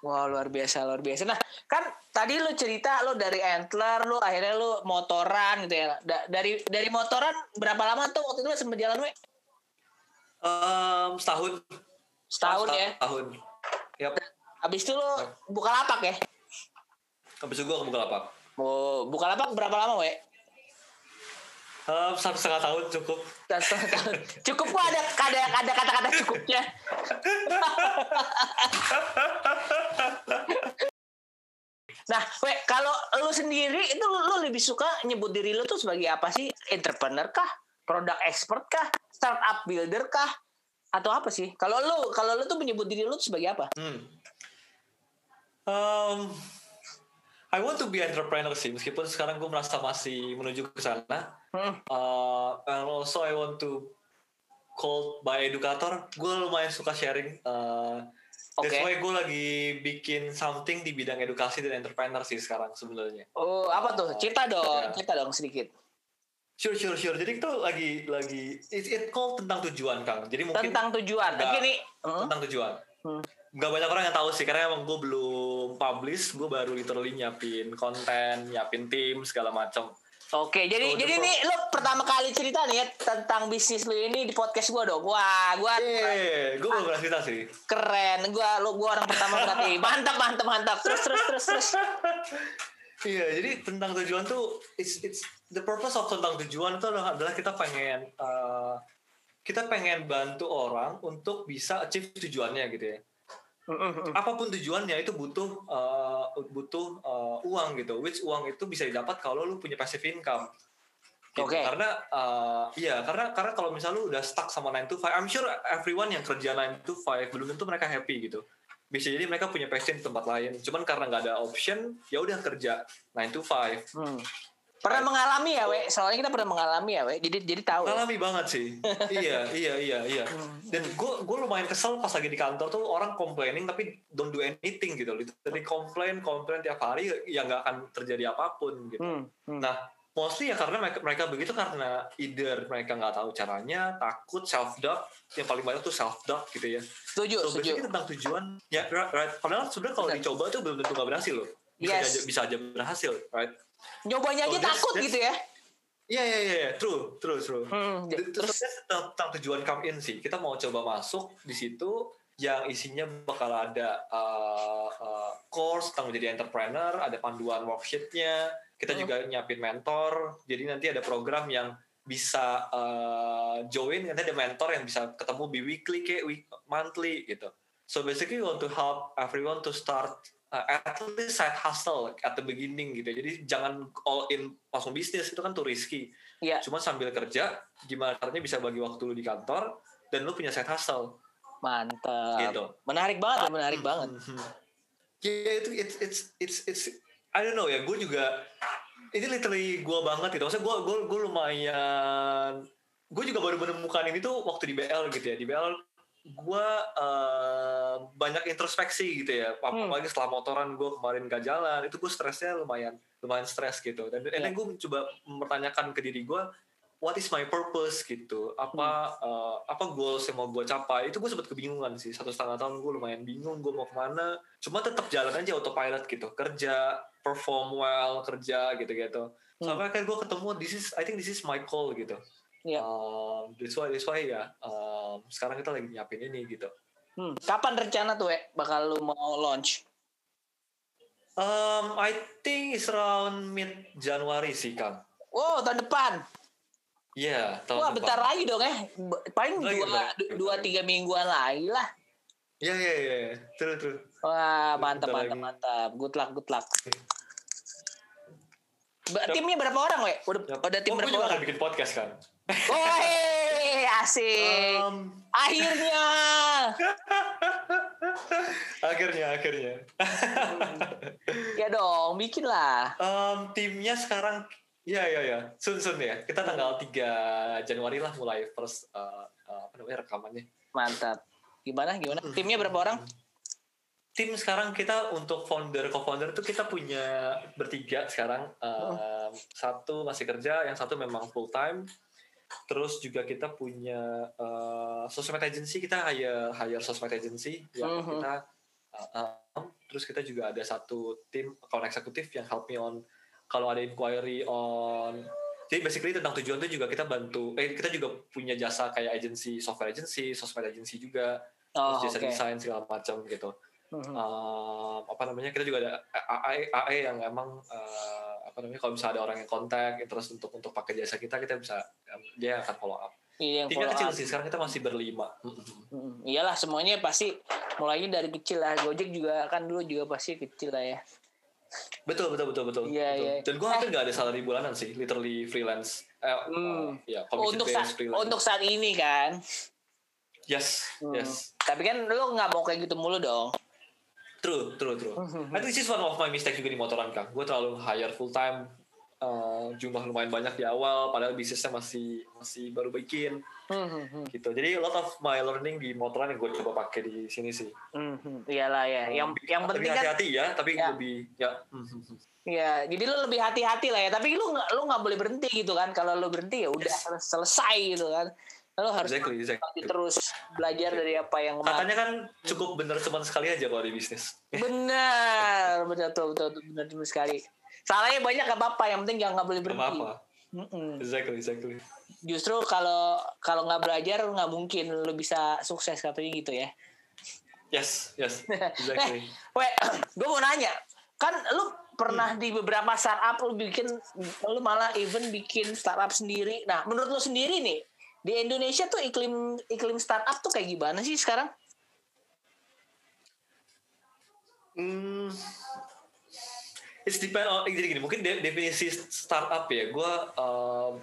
Wah luar biasa luar biasa. Nah kan tadi lu cerita lu dari Antler lu akhirnya lu motoran gitu ya. Da- dari dari motoran berapa lama tuh waktu itu sempat jalan we? Um, setahun. Setahun ya. Setahun. Yap. Habis itu lu buka lapak ya. Habis itu gue ke Bukalapak. Oh, buka lapak berapa lama we? Um, satu setengah tahun cukup. Satu setengah tahun. Cukup kok ada ada ada kata-kata cukupnya. Nah, we kalau lu sendiri itu lu, lu lebih suka nyebut diri lu tuh sebagai apa sih? Entrepreneur kah? Product expert kah? Startup builder kah? Atau apa sih? Kalau lu kalau lu tuh menyebut diri lu tuh sebagai apa? Hmm. Um, I want to be entrepreneur sih, meskipun sekarang gue merasa masih menuju ke sana. Hmm. Uh, and also I want to called by educator. Gue lumayan suka sharing. Uh, That's Oke. why gue lagi bikin something di bidang edukasi dan entrepreneur sih sekarang sebenarnya. Oh, apa tuh? Cerita dong, Ya. cerita dong sedikit. Sure, sure, sure. Jadi itu lagi lagi it, it called tentang tujuan, Kang. Jadi mungkin Tentang tujuan. Oke nih. Hmm? tentang tujuan. Hmm. Gak banyak orang yang tahu sih, karena emang gue belum publish, gue baru literally nyiapin konten, nyiapin tim segala macam. Oke, jadi So, jadi nih lu pertama kali cerita nih ya tentang bisnis lu ini di podcast gua dong. Wah, gua Eh, gue belum pernah cerita sih. keren. Gua lu gua orang pertama berarti. Mantap, mantap, mantap. Terus terus terus terus. Iya, jadi tentang tujuan tuh it's it's the purpose of tentang tujuan itu adalah, adalah kita pengen uh, kita pengen bantu orang untuk bisa achieve tujuannya gitu ya. Apa pun tujuannya itu butuh uh, butuh uh, uang gitu. Which uang itu bisa didapat kalau lu punya passive income. Gitu. Oke. Karena uh, iya, karena karena kalau misalnya lu udah stuck sama 9 to 5, I'm sure everyone yang kerja 9 to 5 belum tentu mereka happy gitu bisa jadi mereka punya passion di tempat lain cuman karena nggak ada option ya udah kerja 9 to 5 Hmm. Pernah mengalami ya, we? Soalnya kita pernah mengalami ya, we. Jadi jadi tahu. ya. Alami banget sih. iya, iya, iya, iya. Dan gue gue lumayan kesel pas lagi di kantor tuh orang complaining tapi don't do anything gitu. Jadi komplain, komplain tiap hari ya nggak akan terjadi apa pun gitu. Hmm, hmm. Nah, mostly ya karena mereka, mereka begitu karena either mereka nggak tahu caranya, takut, self doubt. Yang paling banyak tuh self doubt gitu ya. setuju, So setuju. tentang tujuan, ya right, right. Padahal sebenarnya kalau dicoba tuh belum tentu nggak berhasil loh. Bisa Yes. aja bisa aja berhasil, right? Nyobanya aja So, that's- takut that's- gitu ya. Iya iya iya, iya. true, true, true. Hmm, Terus terus tentang, tentang tujuan come in sih, kita mau coba masuk di situ yang isinya bakal ada uh, uh, course tentang menjadi entrepreneur, ada panduan worksheetnya, kita Hmm. juga nyiapin mentor, jadi nanti ada program yang bisa uh, join, nanti ada mentor yang bisa ketemu bi weekly kayak week, monthly gitu. So basically we want to help everyone to start uh, at least side hustle at the beginning gitu. Jadi jangan all in langsung bisnis itu kan too risky. Iya. Cuma sambil kerja, gimana caranya bisa bagi waktu lu di kantor dan lu punya side hustle mantap. gitu. Menarik banget, ya, menarik banget. Ya itu it's it's it's it's I don't know ya, gue juga ini literally gue banget gitu. Maksudnya gue gue gue lumayan gue juga baru menemukan ini tuh waktu di BL gitu ya. Di BL gue eh, banyak introspeksi gitu ya. Hmm. Apalagi setelah motoran gue kemarin gak jalan, itu gue stresnya lumayan lumayan stres gitu. Dan yeah. gue coba mempertanyakan ke diri gue, what is my purpose gitu? Apa Hmm. eh, apa goals yang mau gue capai? Itu gue sempat kebingungan sih. Satu setengah tahun gue lumayan bingung gue mau ke mana. Cuma tetap jalan aja autopilot gitu. Kerja, perform well, kerja gitu-gitu. Hmm. Sampai akhirnya gue ketemu, this is, I think this is my call gitu. Iya. Um, that's why, that's why ya. um, sekarang kita lagi nyiapin ini gitu. Hmm. Kapan rencana tuh, we? Bakal lu mau launch? Um, I think it's around mid Januari sih Kang. Wow, tahun depan. Iya, tahun Wah, depan. bentar lagi dong. B- Paling lagi, dua, bentar lagi, dua tiga mingguan lagi lah. Iya, iya, iya. iya. True, true. Wah, Bentar mantap, mantap, lagi. mantap. Good luck, good luck. Timnya berapa orang, we? Udah, Yap. udah tim oh, gue berapa juga orang? akan bikin podcast kan. Woi, asik. Um, Akhirnya. akhirnya, akhirnya. ya dong, bikin lah. um, timnya sekarang, ya, ya, ya. Sun, sun ya. Kita tanggal 3 Januari lah mulai first, uh, uh, apa namanya, rekamannya. Mantap. Gimana, gimana? Hmm. Timnya berapa orang? tim sekarang kita untuk founder co-founder itu kita punya bertiga sekarang Oh. Um, satu masih kerja yang satu memang full time terus juga kita punya uh, sosmed agency kita hire hire sosmed agency yang Mhm. kita uh, um, terus kita juga ada satu tim account eksekutif yang help me on kalau ada inquiry on jadi basically tentang tujuan itu juga kita bantu eh kita juga punya jasa kayak agency software agency sosmed agency juga Oh, terus jasa oke. desain segala macam gitu Mhm. um, apa namanya kita juga ada AE yang emang uh, apa namanya kalau misalnya ada orang yang kontak terus untuk untuk pakai jasa kita kita bisa dia akan follow up Iya, yang follow kecil up. sih sekarang kita masih berlima. Mm, iyalah semuanya pasti mulainya dari kecil lah. Gojek juga kan dulu juga pasti kecil lah ya. betul betul betul betul, Iya, betul. iya. dan gue hampir nggak ada salary bulanan sih literally freelance eh, uh, Hmm. ya Untuk saat freelance untuk saat ini kan. yes Hmm. yes Tapi kan lu nggak mau kayak gitu mulu dong. True true true. I think this is one of my mistake juga di motoran kang gue terlalu hire full time uh, jumlah lumayan banyak di awal padahal bisnisnya masih masih baru bikin Hmm, hmm, hmm. gitu jadi a lot of my learning di motoran yang gue coba pakai di sini sih Hmm, hmm. iyalah ya yang yang Lebih penting kan hati-hati ya tapi Ya. lebih ya hmm, hmm, hmm. ya jadi lu lebih hati-hati lah ya tapi lu nggak lu nggak boleh berhenti gitu kan kalau lu berhenti ya udah Yes. selesai gitu kan lu harus exactly exactly. terus belajar dari apa yang kemarin. Katanya kan cukup bener cuman sekali aja kalau di bisnis. Benar benar betul betul benar benar sekali. Salahnya banyak gak apa-apa yang penting jangan nggak boleh apa berhenti apa Mm-mm. exactly exactly. Justru kalau kalau nggak belajar nggak mungkin lu bisa sukses katanya gitu ya. Yes yes exactly. Weh, gue mau nanya, kan lu pernah di beberapa startup lu bikin, lu malah even bikin startup sendiri. Nah, menurut lu sendiri nih, di Indonesia tuh iklim iklim startup tuh kayak gimana sih sekarang? Hmm, it's depend on jadi gini mungkin de- definisi startup ya gue um,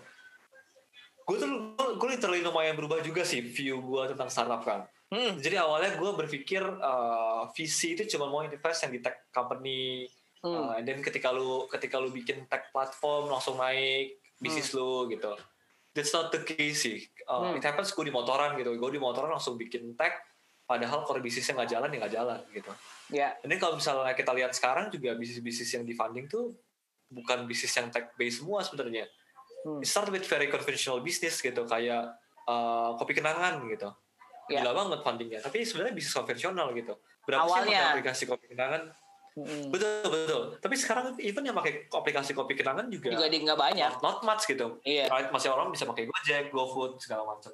gue tuh gue literally lumayan berubah juga sih view gue tentang startup kan. Hmm, jadi awalnya gue berpikir uh, visi itu cuma mau invest yang di tech company hmm, uh, dan ketika lu ketika lu bikin tech platform langsung naik bisnis lu gitu that's not the case sih uh, Hmm. it happens gue di motoran gitu gue di motoran langsung bikin tech padahal core bisnisnya nggak jalan ya nggak jalan gitu ya, ini kalau misalnya kita lihat sekarang juga bisnis-bisnis yang di funding tuh bukan bisnis yang tech based semua sebenarnya. hmm, It start with very conventional business gitu kayak uh, kopi kenangan gitu. Ya. Gila banget fundingnya, tapi sebenarnya bisnis konvensional gitu. Berapa sih Awalnya. yang pakai aplikasi kopi kenangan? Hmm. Betul betul. Tapi sekarang even yang pakai aplikasi kopi kenangan juga, juga di nggak banyak. not much gitu. Iya. Right, Masih orang bisa pakai Gojek, GoFood segala macam.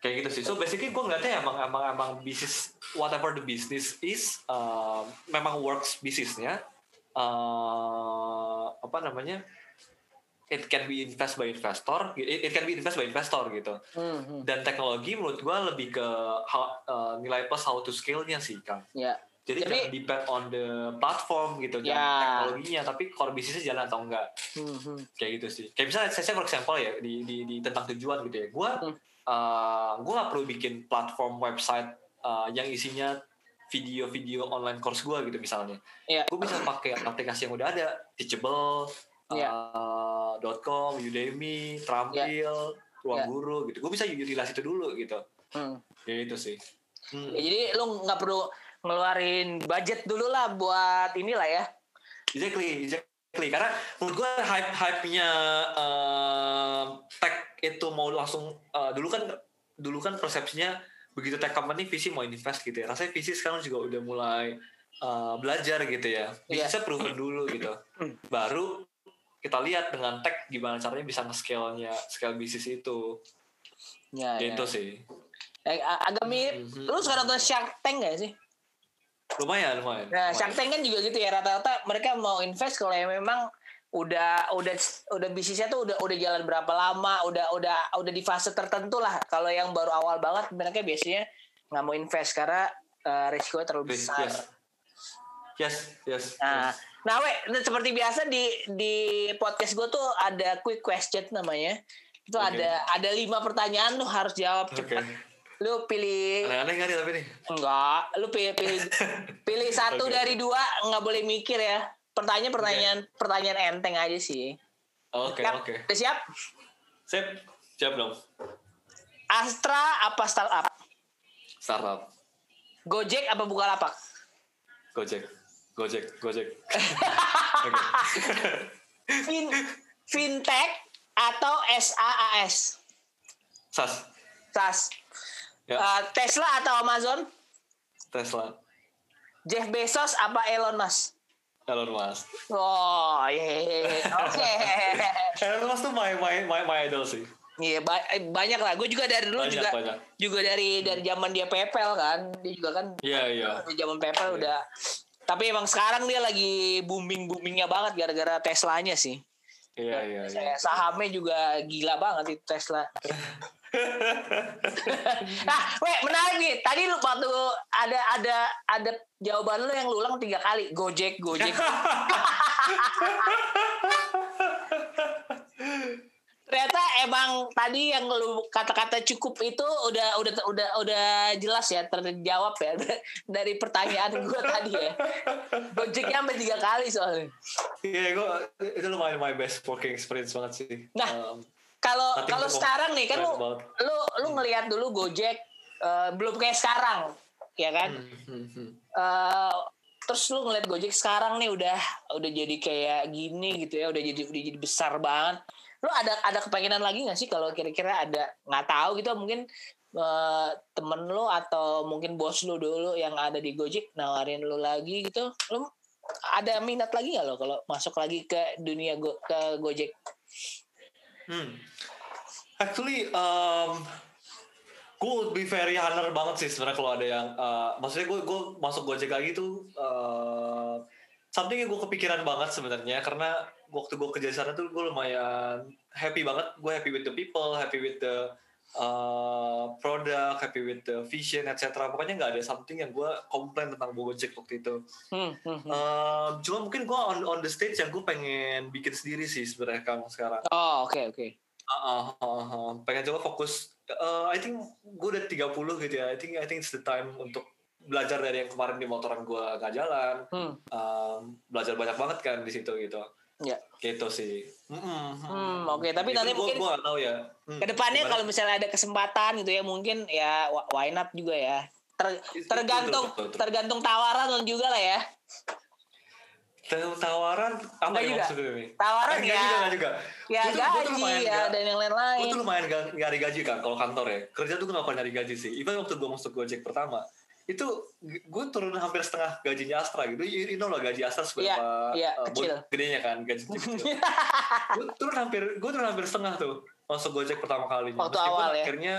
Kayak gitu sih. So basically gue ngeliatnya emang emang emang bisnis whatever the business is um, memang works bisnisnya uh, apa namanya it can be invest by investor it, it can be invest by investor gitu Hmm, hmm. dan teknologi menurut gue lebih ke how, uh, nilai plus how to scale-nya sih kang Ya, jadi, Jadi- jangan depend on the platform gitu dan Ya. teknologinya tapi core bisnisnya jalan atau enggak hmm, hmm. kayak gitu sih kayak misalnya saya for example ya di di, di tentang tujuan gitu ya gue Hmm. uh, gue nggak perlu bikin platform website uh, yang isinya video-video online course gue gitu misalnya Iya. gue bisa pakai aplikasi yang udah ada teachable Iya. uh, .com Udemy Terampil ruang Iya. guru gitu gue bisa utilize itu dulu gitu hmm. ya itu sih Hmm. Ya, jadi lu nggak perlu ngeluarin budget dulu lah buat inilah ya. Exactly, exactly. Karena menurut gue hype hype-nya eh, tech itu mau langsung eh, dulu kan dulu kan persepsinya begitu tech company visi mau invest gitu ya. Rasanya visi sekarang juga udah mulai eh, belajar gitu ya. Iya. Bisnisnya proven dulu gitu. Hmm. Baru kita lihat dengan tech gimana caranya bisa nge-scale-nya, scale bisnis itu. Ya, ya. Gitu sih. Eh, agak mirip. Mhm. Lu suka nonton Shark Tank gak sih? Lumayan, lumayan. Nah, lumayan. Shark Tank kan juga gitu ya rata-rata mereka mau invest kalau yang memang udah udah udah bisnisnya tuh udah udah jalan berapa lama, udah udah udah di fase tertentu lah. Kalau yang baru awal banget mereka biasanya nggak mau invest karena eh, risikonya terlalu Yes, besar. yes. Yes, yes. Nah, yes. nah we seperti biasa di di podcast gue tuh ada quick question namanya. Itu Oke. ada ada lima pertanyaan lu harus jawab cepat. Lu pilih Aneh-aneh nih tapi nih? enggak, lu pilih pilih, pilih satu Oke. dari dua nggak boleh mikir ya. Pertanyaan pertanyaan pertanyaan enteng aja sih. Oke, Siap? oke. Udah siap? Sip, siap dong. Astra apa startup? Startup, Gojek apa Bukalapak? Gojek, Gojek, Gojek. Fin, fintech atau SaaS? Sas, SAS. Ya, Eh, Tesla atau Amazon? Tesla, Jeff Bezos apa Elon Musk? Elon Musk. Oh, iya. Oke. Elon Musk tuh my my my, my idol sih. Iya, ba- eh, banyak lah. Gue juga dari dulu Banyak, juga banyak. juga dari dari zaman dia PayPal kan. Dia juga kan Iya iya. zaman PayPal Iya. udah tapi emang sekarang dia lagi booming boomingnya banget gara-gara Teslanya sih. Iya iya iya. Sahamnya juga gila banget itu Tesla. nah, weh menarik nih. Tadi lu waktu ada ada ada jawaban lu yang lu ulang tiga kali. Gojek, Gojek. ternyata emang tadi yang lu kata-kata cukup itu udah udah udah udah jelas ya terjawab ya dari pertanyaan gue tadi ya. Gojeknya sampai tiga kali soalnya. Iya, gue itu lumayan my best working experience banget sih. Nah, Um, Kalau sekarang nih kan lu about. lu lu ngelihat dulu Gojek eh, belum kayak sekarang, ya kan? hmm, hmm, hmm. Eh, terus lu ngeliat Gojek sekarang nih udah udah jadi kayak gini gitu ya, udah jadi udah jadi besar banget. Lu ada ada kepengenan lagi nggak sih kalau kira-kira ada nggak tahu gitu mungkin eh, temen lu atau mungkin bos lu dulu yang ada di Gojek nawarin lu lagi gitu, lu ada minat lagi nggak lo kalau masuk lagi ke dunia go, ke Gojek? Hmm. Actually, um, gue would be very honor banget sih sebenarnya kalau ada yang, uh, maksudnya gue gue masuk Gojek lagi tuh, uh, something yang gue kepikiran banget sebenarnya karena waktu gue kerja di sana tuh gue lumayan happy banget, gue happy with the people, happy with the uh, product, happy with the vision, etc. Pokoknya nggak ada something yang gue komplain tentang Gojek waktu itu. Hmm, hmm, hmm. Um, cuma mungkin gue on on the stage yang gue pengen bikin sendiri sih sebenarnya kamu sekarang. Oh oke oke. Ah, ah, ah, ah. pengen coba fokus. Uh, I think gue udah 30 gitu ya. I think I think it's the time untuk belajar dari yang kemarin di motoran gue nggak jalan. Hmm. Um, belajar banyak banget kan di situ gitu. Ya. Gitu sih. Mm-mm. Hmm, oke. Tapi Itu nanti gua, mungkin gua nggak tahu ya. Hmm, ke depannya gimana? kalau misalnya ada kesempatan gitu ya mungkin ya wh- why not juga ya. Ter- Itu- tergantung betul, betul, betul. tergantung tawaran juga lah ya. Taw- tawaran apa Enggak yang juga. maksudnya nih? Tawaran Eh, ya. juga, enggak juga. Ya Gua tuh- gaji ya nggak- dan yang gue lain-lain. tuh lumayan gak nyari gaji kan kalau kantor ya kerja tuh gue gak pernah nyari gaji sih even waktu gue masuk Gojek pertama itu gue turun hampir setengah gajinya Astra gitu you, you know lah gaji Astra seberapa Iya, iya, uh, kecil. gedenya kan gaji kecil gue turun hampir gue turun hampir setengah tuh masuk Gojek pertama kalinya Waktu Meskipun awal ya. akhirnya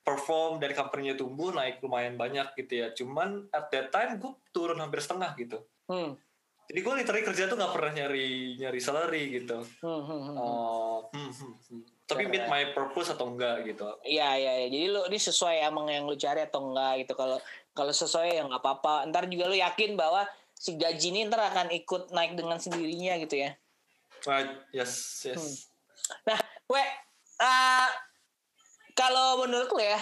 perform dari company-nya tumbuh naik lumayan banyak gitu ya cuman at that time gue turun hampir setengah gitu Hmm, jadi gue literally kerja tuh gak pernah nyari nyari salary gitu hmm, hmm, hmm. Oh, hmm, hmm, hmm. tapi meet my purpose atau enggak gitu Iya iya iya. Jadi lu ini sesuai emang yang lu cari atau enggak gitu. Kalau kalau sesuai ya nggak apa-apa. Ntar juga lu yakin bahwa si gaji ini ntar akan ikut naik dengan sendirinya gitu ya. Right, yes, yes. Nah, we uh, kalau menurut lu ya,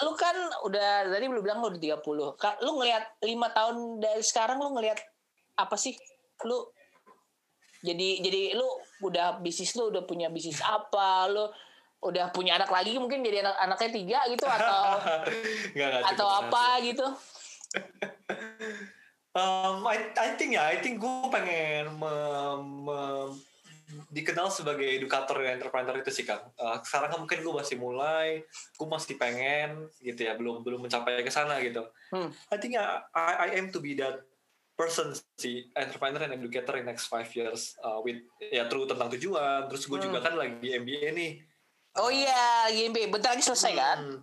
lu kan udah tadi belum bilang lu udah 30. Ka- Lu ngelihat lima tahun dari sekarang lu ngelihat apa sih? Lu jadi jadi lu udah bisnis lu udah punya bisnis apa? Lu udah punya anak lagi mungkin jadi anak anaknya tiga gitu atau Nggak, nggak atau apa nggak gitu? Um, I, I think ya, I think gue pengen me- me- dikenal sebagai edukator dan entrepreneur itu sih kang. Uh, sekarang kan mungkin gue masih mulai, gue masih pengen gitu ya, belum belum mencapai ke sana gitu. Hmm. I think I, I, I aim to be that person sih entrepreneur and educator in next five years uh, with ya true tentang tujuan. Terus gue juga Hmm. kan lagi MBA nih. Oh iya, IMB bentar lagi selesai kan? Hmm.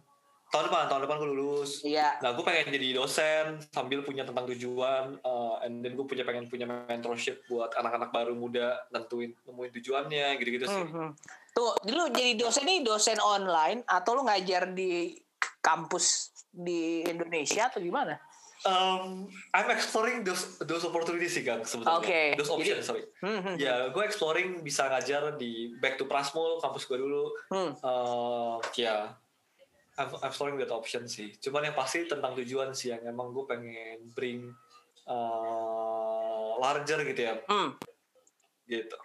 Tahun depan, tahun depan gue lulus. Iya. Nah, gue pengen jadi dosen sambil punya tentang tujuan, uh, and then gue punya pengen punya mentorship buat anak-anak baru muda nentuin nemuin tujuannya, gitu-gitu sih. Hmm, hmm. Tuh, lu jadi dosen nih dosen online atau lu ngajar di kampus di Indonesia atau gimana? Um, I'm exploring those those opportunities sih kang sebetulnya. Oke. Those options sorry. Hmm, hmm, Ya, gue exploring bisa ngajar di Back to Prasmul kampus gue dulu. hmm. Uh, ya, I'm, I'm exploring that option sih. Cuman yang pasti tentang tujuan sih yang emang gue pengen bring uh, larger gitu ya, hmm. gitu.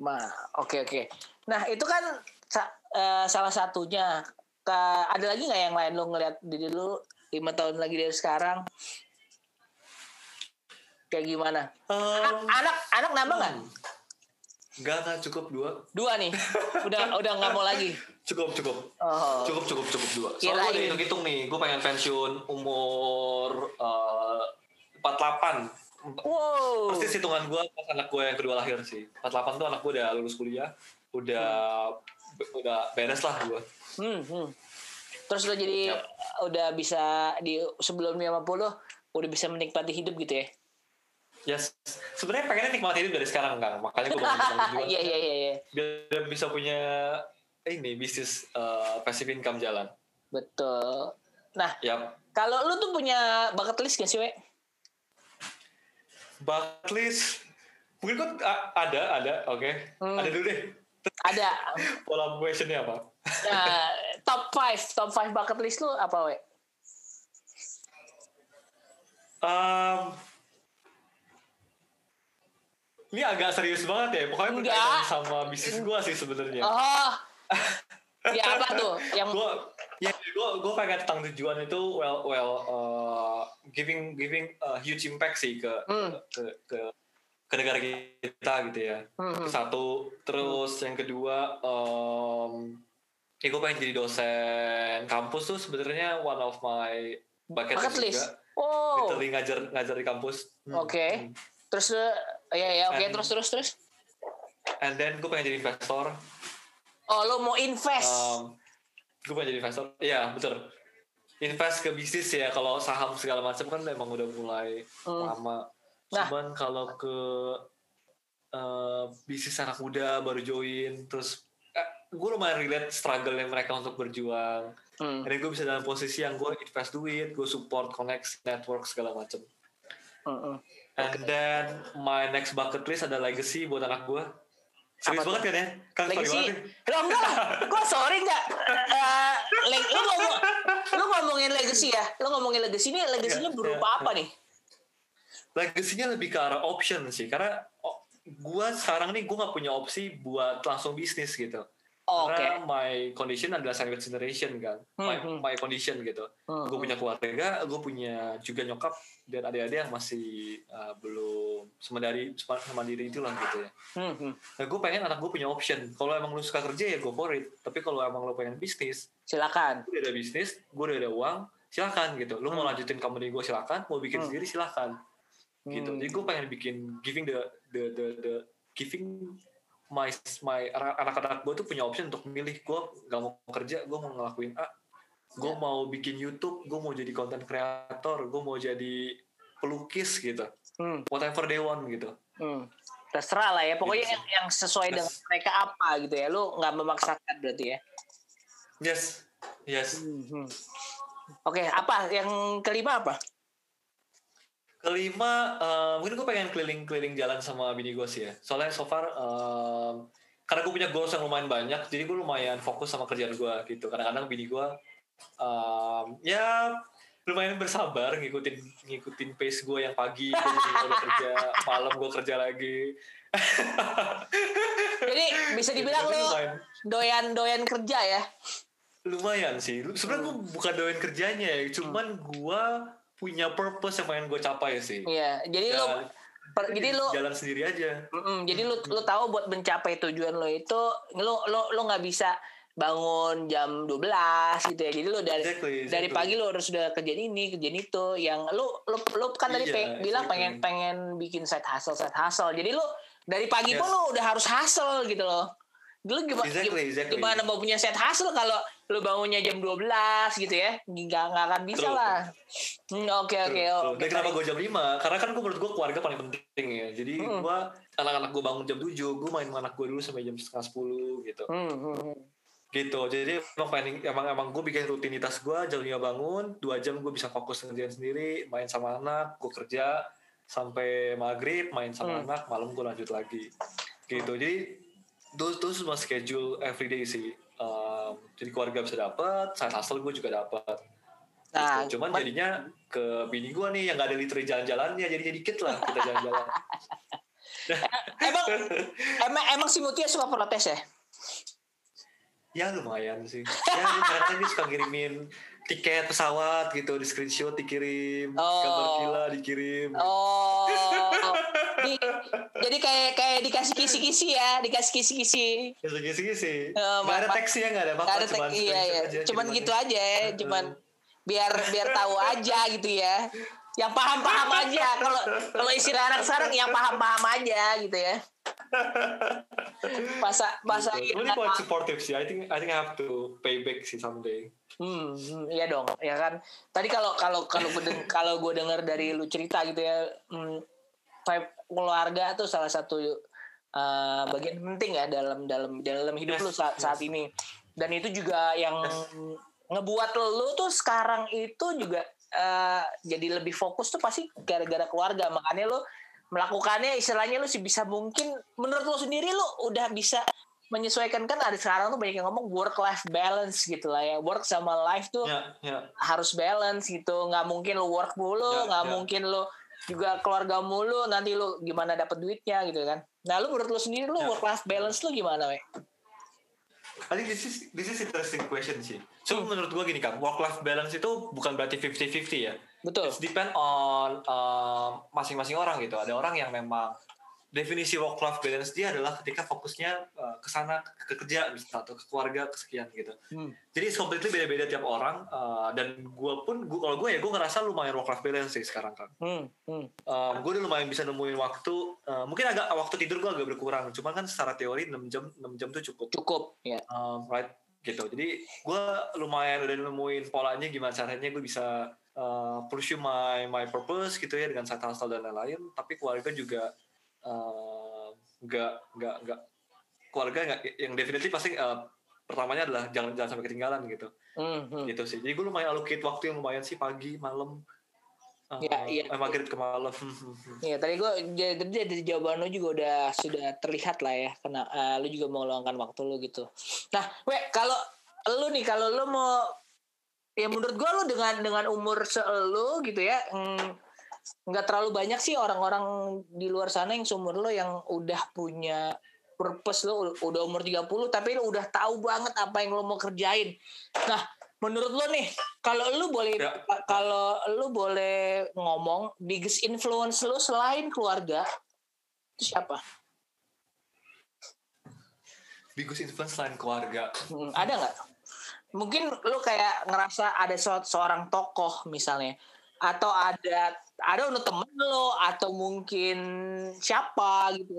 Ma, oke oke. Nah itu kan sa- eh, salah satunya. Ka- ada lagi nggak yang lain lu ngeliat diri lu lima tahun lagi dari sekarang? Kayak gimana? Anak Um, anak, anak nambah nggak? Enggak, enggak cukup dua. Dua nih. Udah udah nggak mau lagi. Cukup, cukup. Oh. Cukup, cukup, cukup dua. Soalnya gue Kirain. udah hitung-hitung nih, gue pengen pensiun umur uh, 48. Wow. Persis hitungan gue pas anak gue yang kedua lahir sih. 48 tuh anak gue udah lulus kuliah, udah udah beres lah gue. Hmm, hmm. Terus lo jadi Yap. udah bisa di sebelum 50 udah bisa menikmati hidup gitu ya? Yes. Sebenarnya pengennya nikmatin hidup dari sekarang kan, makanya gue bangun juga. Iya iya iya iya. Biar bisa punya ini bisnis uh, passive income jalan. Betul. Nah, Yap. kalau lu tuh punya bucket list gak sih, We? Bucket list mungkin a- ada ada oke Hmm. ada dulu deh Ada. Pola questionnya apa? Uh, top 5, top 5 bucket list lu apa, we? Um, ini agak serius banget ya. Pokoknya Enggak. berkaitan sama bisnis gue sih sebenarnya. Oh. ya apa tuh? Yang gue ya gue gue pengen tentang tujuan itu well well uh, giving giving a huge impact sih ke Hmm. ke ke ke negara kita gitu ya Hmm, hmm. satu terus yang kedua um, ya gue pengen jadi dosen kampus tuh sebenarnya one of my bucket, bucket list juga Oh. literally ngajar ngajar di kampus Hmm. Oke. Terus uh, ya ya oke And- terus terus terus. and then gue pengen jadi investor Oh, lu mau invest. Um, gue pengen jadi investor. Iya betul. Invest ke bisnis ya. Kalau saham segala macam kan emang udah mulai Hmm. lama. Nah. Cuman kalau ke eh, bisnis anak muda baru join, terus gue lumayan relate struggle yang mereka untuk berjuang. Hmm. Dan gue bisa dalam posisi yang gue invest duit, gue support koneksi network segala macam. Hmm, hmm. And then my next bucket list ada legacy buat anak gue. Serius banget kan ya? Kan sorry Legacy. nih. Lo enggak lah. Kok sorry enggak? Eh, leg- lu ngomong lu ngomongin legacy ya? Lu ngomongin legacy ini legasinya Iya, berupa iya. apa nih? legasinya lebih ke arah option sih karena oh, gua sekarang nih gua nggak punya opsi buat langsung bisnis gitu Oh, karena my condition adalah sandwich generation kan my, Hmm, hmm. my condition gitu Hmm, gue punya keluarga gue punya juga nyokap dan adik-adik yang masih uh, belum semandiri semandiri itu lah gitu ya Hmm, hmm. nah gue pengen anak gue punya option kalau emang lu suka kerja ya go for it tapi kalau emang lu pengen bisnis Silakan. gue udah ada bisnis gue udah ada uang silakan gitu lu mau Hmm. lanjutin company gue silakan mau bikin Hmm. sendiri silakan gitu Hmm. jadi gue pengen bikin giving the the the, the giving my my anak-anak gue tuh punya option untuk milih gue gak mau kerja gue mau ngelakuin A gue Ya. mau bikin YouTube gue mau jadi content creator gue mau jadi pelukis gitu Hmm, whatever they want gitu hmm. Terserah lah ya. Pokoknya Gitu yang, yang sesuai Yes. dengan mereka apa gitu ya. Lu nggak memaksakan berarti ya. yes yes Hmm, hmm. Oke, apa yang kelima apa? Kelima eh, mungkin gue pengen keliling-keliling jalan sama bini gue sih ya. Soalnya so far eh, karena gue punya goals yang lumayan banyak jadi gue lumayan fokus sama kerjaan gue gitu. Kadang-kadang bini gue eh, ya lumayan bersabar ngikutin ngikutin pace gue yang pagi gue udah kerja malam gue kerja lagi. Jadi bisa dibilang Tapi lu lumayan, doyan-doyan kerja ya. lumayan sih. Sebenarnya gue bukan doain kerjanya ya. Cuman gue punya purpose yang pengen gue capai sih Iya, jadi lu Dan per- jadi lu jalan sendiri aja Mm-mm, jadi lu lu tahu buat mencapai tujuan lo itu lu lu lu nggak bisa bangun jam 12 gitu ya. Jadi lu dari Exactly, dari exactly. pagi lu harus sudah kerjain ini, kerjain itu yang lu lu lu kan tadi Iya, peng- bilang exactly. pengen pengen bikin side hustle side hustle. Jadi lu dari pagi pun Yes. lu udah harus hustle gitu loh. Dulu gimana Exactly, exactly. gimana mau punya side hustle kalau lu bangunnya jam 12 gitu ya? Nggak nggak akan bisa True. lah. Hmm, Oke oke oke. Kenapa gue jam 5? Karena kan gue menurut gue keluarga paling penting ya. Jadi Hmm. gue anak-anak gue bangun jam 7, gue main sama anak gue dulu sampai jam setengah 10 gitu. Hmm, hmm, hmm. Gitu. Jadi emang planning, emang emang gue bikin rutinitas gue jam 5 bangun, 2 jam gue bisa fokus ngerjain sendiri, main sama anak, gue kerja sampai maghrib, main sama Hmm. anak, malam gue lanjut lagi. Gitu. Jadi itu itu semua schedule everyday sih. Um, jadi keluarga bisa dapat, saya hustle gue juga dapat. Nah, Gitu. Cuman but- jadinya ke bini gue nih yang gak ada literally jalan-jalannya, jadinya dikit lah kita jalan-jalan. emang emang emang si Mutia suka protes ya? ya lumayan sih. Ya kadang-kadang dia suka ngirimin tiket pesawat gitu, di screenshot dikirim, Oh. gambar gila dikirim. Oh, di, jadi kayak kayak dikasih kisi-kisi ya, dikasih kisi-kisi. Ya segitu sih. Eh, Gak ada teksnya, gak ada Nggak apa-apa, cuman iya, iya. Cuman kirimannya. gitu aja cuman biar biar tahu aja gitu ya. Yang paham-paham aja. Kalau kalau istilah anak sekarang yang paham-paham aja gitu ya. Masa masa Gitu. Ini quite supportive sih. I think I think I have to pay back sih someday. Hmm, iya dong, ya kan. Tadi kalau kalau kalau gue kalau gue dengar dari lu cerita gitu ya, hmm, vibe keluarga tuh salah satu uh, bagian penting ya dalam dalam dalam hidup Yes, lu saat, yes. saat ini. Dan itu juga yang ngebuat lu tuh sekarang itu juga uh, jadi lebih fokus tuh pasti gara-gara keluarga. Makanya lu melakukannya istilahnya lu sih bisa mungkin menurut lu sendiri lu udah bisa menyesuaikan kan ada sekarang tuh banyak yang ngomong work life balance gitu lah ya work sama life tuh Ya, ya. harus balance gitu nggak mungkin lu work mulu Ya, nggak ya. mungkin lu juga keluarga mulu nanti lu gimana dapat duitnya gitu kan nah lu menurut lu sendiri lu Ya. work life balance lu gimana we I think this is this is interesting question sih. So Hmm. menurut gua gini kan, work life balance itu bukan berarti 50-50 ya. betul It's depend on uh, masing-masing orang gitu. Ada orang yang memang definisi work life balance dia adalah ketika fokusnya uh, ke sana ke, ke kerja misalnya atau ke keluarga kesekian gitu. Hmm. Jadi completely beda-beda tiap orang uh, dan gua pun gua, kalau gue ya gue ngerasa lumayan work life balance sih sekarang kan. hmm. Hmm. Um, gue udah lumayan bisa nemuin waktu uh, mungkin agak waktu tidur gue agak berkurang cuman kan secara teori 6 jam 6 jam tuh cukup cukup ya um, right gitu jadi gue lumayan udah nemuin polanya gimana caranya gue bisa uh, pursue my my purpose gitu ya dengan side hustle dan lain-lain tapi keluarga juga uh, nggak nggak nggak keluarga nggak yang definitif pasti uh, pertamanya adalah jangan jangan sampai ketinggalan gitu Hmm, hmm. gitu sih jadi gue lumayan allocate waktu yang lumayan sih pagi malam uh, Ya, iya. eh, maghrib ke malam Iya tadi gue jadi dari jawaban lu juga udah sudah terlihat lah ya karena eh, lu juga mau meluangkan waktu lu gitu. Nah, we kalau lu nih kalau lu mau ya menurut gue lu dengan dengan umur selu gitu ya mm, nggak terlalu banyak sih orang-orang di luar sana yang seumur lu yang udah punya purpose lu udah umur 30 tapi lu udah tahu banget apa yang lu mau kerjain. Nah, menurut lu nih kalau lu boleh Ya. kalau lu boleh ngomong biggest influence lu selain keluarga itu siapa? biggest influence selain keluarga Hmm, ada nggak? Mungkin lu kayak ngerasa ada se- seorang tokoh misalnya atau ada ada untuk temen lo atau mungkin siapa gitu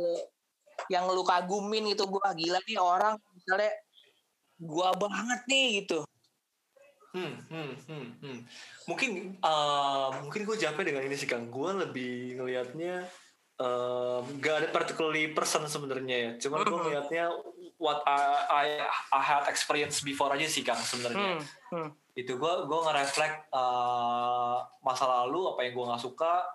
yang lu kagumin gitu gua gila nih orang misalnya gua banget nih gitu. Hmm, hmm, hmm, hmm. Mungkin, uh, mungkin gue jawabnya dengan ini sih Kang. Gue lebih ngelihatnya um, gak ada particularly person sebenarnya ya. Cuman gue Mhm. ngelihatnya what I, I, I had experience before aja sih Kang sebenarnya. Hmm, hmm, Itu gue gue nge-reflect uh, masa lalu apa yang gue nggak suka,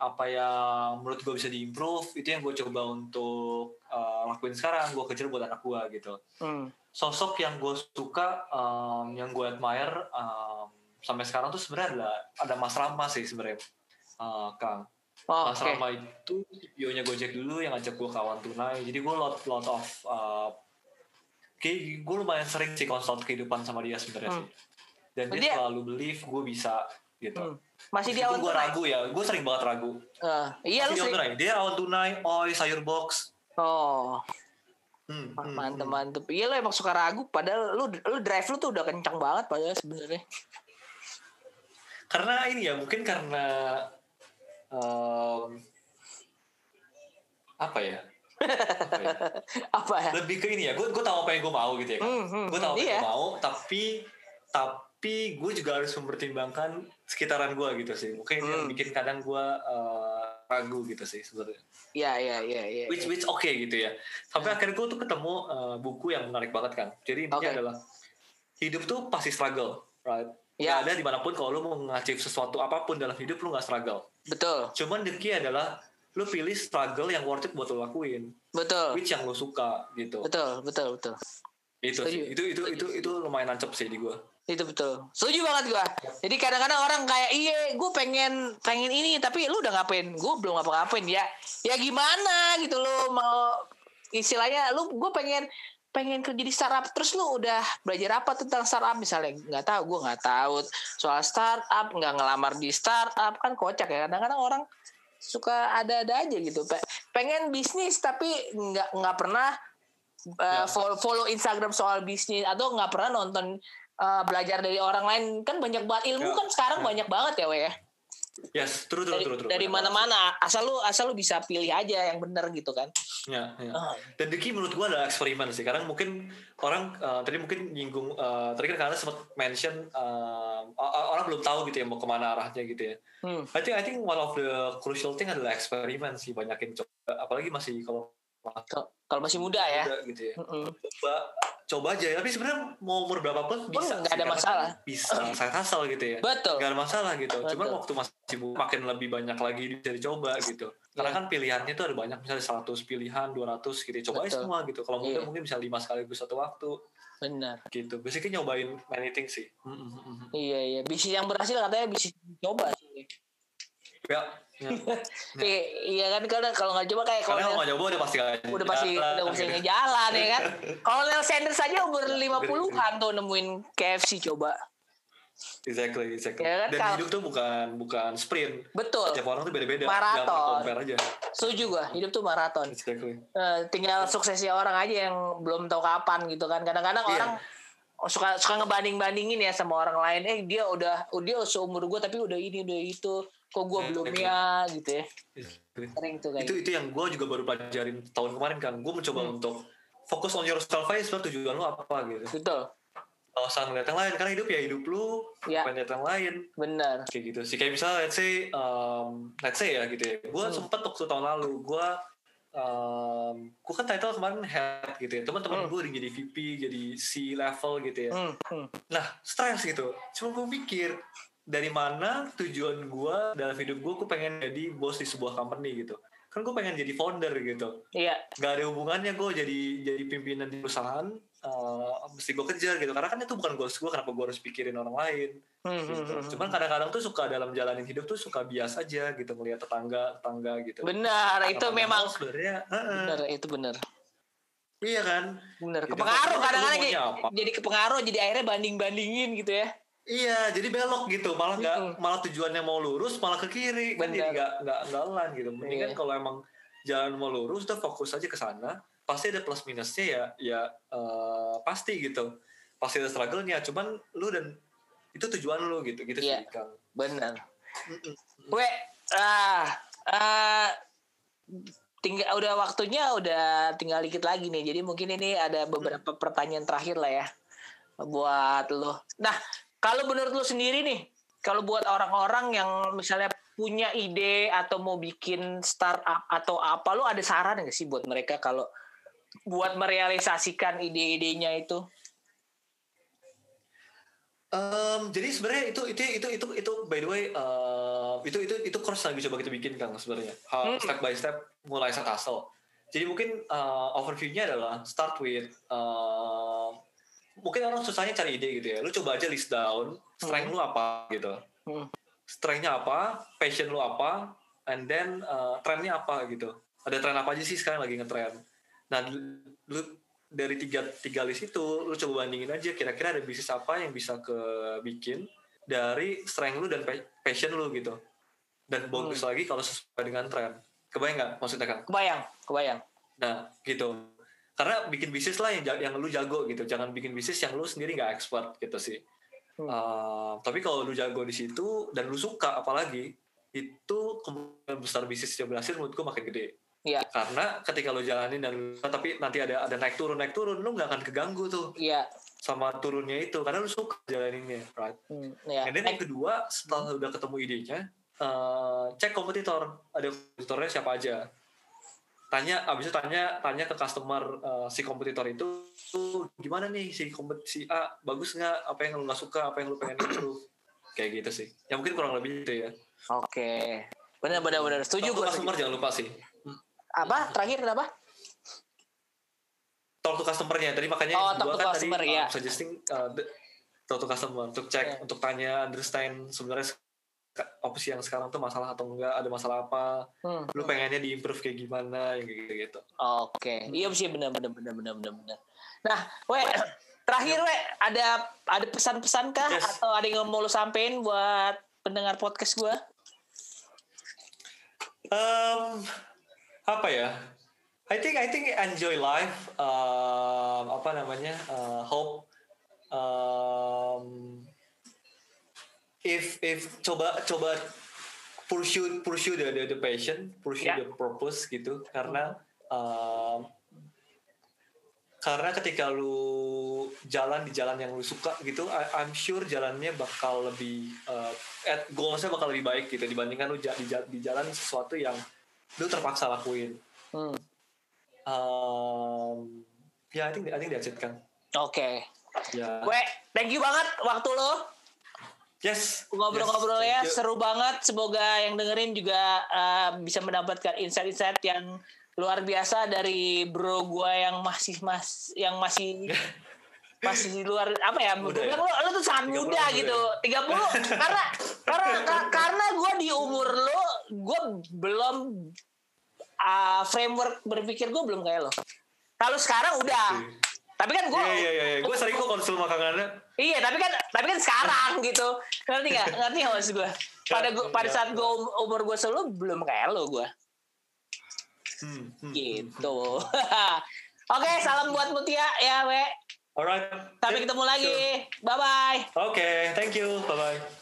apa yang menurut gue bisa diimprove, itu yang gue coba untuk uh, lakuin sekarang. Gue kejar buat anak gue gitu hmm. sosok yang gue suka, um, yang gue admire um, sampai sekarang tuh sebenarnya ada ada Mas Rama sih sebenarnya, uh, Kang. Oh, Mas oke. Rama itu nya Gojek dulu yang ngajak gue kawan tunai. Jadi gue lot lot of uh, kayak gue lumayan sering sih konsult kehidupan sama dia sebenarnya Hmm. sih. Dan dia, Dia- selalu believe gue bisa gitu. Hmm. Masih di Meskipun awan gue ragu ya, gue sering banget ragu. Eh, iya lu Masih awan sering. tunai. Dia awan tunai, oi sayur box. Oh, Hmm, hmm, mantep hmm. mantep. Iya lo emang suka ragu padahal lu lu drive lu tuh udah kencang banget padahal sebenarnya. karena ini ya mungkin karena um, apa ya Apa ya? Apa ya? lebih ke ini ya gue gue tahu apa yang gue mau gitu ya kan Hmm, hmm, gue tahu apa iya. yang gue mau tapi tapi gue juga harus mempertimbangkan sekitaran gue gitu sih mungkin yang Hmm. bikin kadang gue uh, ragu gitu sih sebenarnya Iya iya iya iya. which which oke gitu ya sampai akhirnya gue tuh ketemu uh, buku yang menarik banget kan jadi intinya Oke. adalah hidup tuh pasti struggle right Ya. Gak ada di mana pun kalau lu mau ngachip sesuatu apa pun dalam hidup lu nggak struggle Betul. Cuman the key adalah lu pilih struggle yang worth it buat lu lakuin, Betul. which yang lu suka gitu. Betul, betul, betul. Itu Setuju. sih. Itu itu itu itu lumayan nancep sih di gua. Itu betul. Setuju banget gua. Jadi kadang-kadang orang kayak iya, gue pengen pengen ini tapi lu udah ngapain? Gue belum ngapa-ngapain ya. Ya gimana gitu lu mau istilahnya lu gue pengen pengen kerja di startup terus lu udah belajar apa tentang startup? Misalnya nggak tahu gue nggak tahu soal startup nggak ngelamar di startup kan kocak ya. Kadang-kadang orang suka ada-ada aja gitu. Pe- pengen bisnis tapi nggak nggak pernah uh, Ya. follow, follow Instagram soal bisnis atau nggak pernah nonton uh, belajar dari orang lain. Kan banyak banget ilmu Ya, kan sekarang ya. banyak banget ya we ya Yes, true true dari, true true. dari mana-mana asal lu asal lu bisa pilih aja yang benar gitu kan. Ya, ya. Ah, Dan the key menurut gua adalah eksperimen sih. Karena mungkin orang uh, tadi mungkin nyinggung uh, tadi kan karena sempat mention uh, orang belum tahu gitu ya mau ke mana arahnya gitu ya. hmm. I think I think one of the crucial thing adalah eksperimen sih banyakin coba apalagi masih kalau kalau masih muda ya. Muda gitu ya. Coba coba aja tapi sebenarnya mau umur berapapun Pun bisa nggak ada masalah. bisa saya asal gitu ya. Betul. Nggak ada masalah gitu. Cuman waktu masih muda makin lebih banyak lagi bisa dicoba gitu. Karena Iya. kan pilihannya tuh ada banyak misalnya 100 pilihan 200 gitu coba aja semua gitu. Kalau muda Iya. mungkin bisa lima sekaligus satu waktu. Benar. Gitu. Basically nyobain many things sih. Mm, mm. iya iya. Bisnis yang berhasil katanya bisnis coba sih ya, ya. I- iya kan kalau kalau nggak coba kayak karena kalau nggak nyoba udah pasti udah pasti jalan, udah pasti gitu. ngejalan ya kan. Colonel Sanders aja umur Iya, 50-an tuh nemuin KFC coba. exactly exactly Ya kan, dan kalau- hidup tuh bukan bukan sprint Betul. tiap orang tuh beda-beda Maraton. Compare aja Setuju gua, hidup tuh maraton. exactly Eh, tinggal suksesnya orang aja yang belum tahu kapan gitu kan. Kadang-kadang Iya. orang suka suka ngebanding-bandingin ya sama orang lain. Eh dia udah dia seumur gua tapi udah ini udah itu. Kok gua Iya, belum ya gitu ya. Exactly. Sering tuh kayak itu gitu. itu yang gue juga baru pelajarin tahun kemarin kan gue mencoba Hmm. untuk fokus on yourself aja sebenarnya tujuan lu apa gitu Betul. Gak usah ngeliat yang lain karena hidup ya hidup lu Ya. lihat yang lain Benar. kayak gitu sih kayak misalnya let's say um, let's say ya gitu ya gue Hmm. sempet waktu tahun lalu gue um, gue kan title kemarin head gitu ya teman-teman Hmm. gue udah jadi VP jadi C level gitu ya Hmm, hmm. nah stres gitu cuma gue pikir dari mana tujuan gue dalam hidup gue gue pengen jadi bos di sebuah company gitu kan gue pengen jadi founder gitu Iya, nggak ada hubungannya gue jadi jadi pimpinan di perusahaan eh, mesti gue kejar gitu karena kan itu bukan goals gue kenapa gue harus pikirin orang lain Hmm, hmm, gitu. hmm, cuman kadang-kadang tuh suka dalam jalanin hidup tuh suka bias aja gitu ngelihat tetangga tetangga gitu Benar, itu memang sebenarnya heeh. benar itu benar. iya kan Benar. Kepengaruh kadang-kadang jadi, jadi kepengaruh jadi akhirnya banding-bandingin gitu ya. Iya jadi belok gitu malah nggak malah tujuannya mau lurus malah ke kiri kan jadi Benar. nggak nggak elan gitu mendingan Iya. kalau emang jalan mau lurus udah fokus aja ke sana pasti ada plus minusnya ya ya eh, pasti gitu pasti ada struggle-nya cuman lu dan itu tujuan lu gitu gitu Iya. sih Kang Benar. We ah ah, tinggal udah waktunya udah tinggal dikit lagi nih. Jadi mungkin ini ada beberapa pertanyaan terakhir lah ya buat lo. Nah, kalau menurut lo sendiri nih, kalau buat orang-orang yang misalnya punya ide atau mau bikin startup atau apa, lo ada saran nggak sih buat mereka kalau buat merealisasikan ide-idenya itu? Em, jadi sebenarnya itu itu itu itu itu by the way eh, itu itu itu course lagi coba kita bikin kang sebenarnya Hmm. step by step mulai set hustle. Jadi mungkin eh, overview-nya adalah start with eh, mungkin orang susahnya cari ide gitu ya. Lu coba aja list down strength lu apa gitu. Hmm. Strength-nya apa, passion lu apa, and then eh, trendnya apa gitu. Ada tren apa aja sih sekarang lagi ngetren. Nah, lu dari tiga tiga list itu lu coba bandingin aja kira-kira ada bisnis apa yang bisa ke bikin dari strength lu dan pa- passion lu gitu dan bagus lagi kalau sesuai dengan tren kebayang nggak maksudnya kan Kebayang, kebayang. nah gitu karena bikin bisnis lah yang yang lu jago gitu. Jangan bikin bisnis yang lu sendiri nggak expert gitu sih. Hmm. Uh, tapi kalau lu jago di situ dan lu suka apalagi itu kemungkinan besar bisnis yang berhasil menurutku makin gede. Iya, karena ketika lu jalanin dan lu- tapi nanti ada ada naik turun naik turun lu nggak akan keganggu tuh. Iya. sama turunnya itu karena lu suka jalaninnya right? Hmm, iya. and then yang kedua setelah udah ketemu idenya eh, cek kompetitor. Ada kompetitornya siapa aja tanya abis itu tanya tanya ke customer eh, si kompetitor itu gimana nih si kompetisi A bagus nggak apa yang lu nggak suka apa yang lu pengen itu kayak gitu sih ya mungkin kurang lebih itu ya Oke. Benar benar benar. Setuju Talk to gue. customer jangan lupa sih Apa? Terakhir kenapa? talk to customernya tadi makanya Oh, talk to kan customer, tadi iya. um, suggesting uh, the, talk to customer untuk cek Iya. untuk tanya understand sebenarnya se- opsi yang sekarang tuh masalah atau enggak ada masalah apa Hmm. lu pengennya diimprove kayak gimana yang kayak gitu gitu Oke. Iya sih benar benar benar benar benar benar. Nah, we terakhir we ada ada pesan-pesan kah Yes. atau ada yang mau lu sampein buat pendengar podcast gua? um, apa ya I think I think enjoy life um, apa namanya uh, hope um, if if coba coba pursue pursue the the, the passion pursue Ya. the purpose gitu karena um, karena ketika lu jalan di jalan yang lu suka gitu I- I'm sure jalannya bakal lebih uh, at goalsnya bakal lebih baik gitu dibandingkan lu di, di jalan sesuatu yang lu terpaksa lakuin Hmm. Um, ya, yeah, I think I think that's it kan. Oke. Okay. Ya. Gue thank you banget waktu lo. Yes. Ngobrol-ngobrolnya yes, seru banget. Semoga yang dengerin juga uh, bisa mendapatkan insight-insight yang luar biasa dari bro gue yang masih mas yang masih masih di luar apa ya? Muda ya? Lo, lo tuh sangat muda gitu. Ya? 30 karena karena karena gue di umur lo gue belum uh, framework berpikir gue belum kayak lo. Kalau sekarang udah. Tapi kan gue iya iya iya gue sering kok konsul makanannya iya tapi kan tapi kan sekarang gitu. Ngerti nggak? Ngerti nggak maksud gue pada gua, pada saat gue um, umur gue selalu belum kayak lo gue hmm, hmm, gitu. hmm. oke salam buat Mutia ya we. Alright. Sampai ketemu lagi. bye bye oke okay, thank you. Bye bye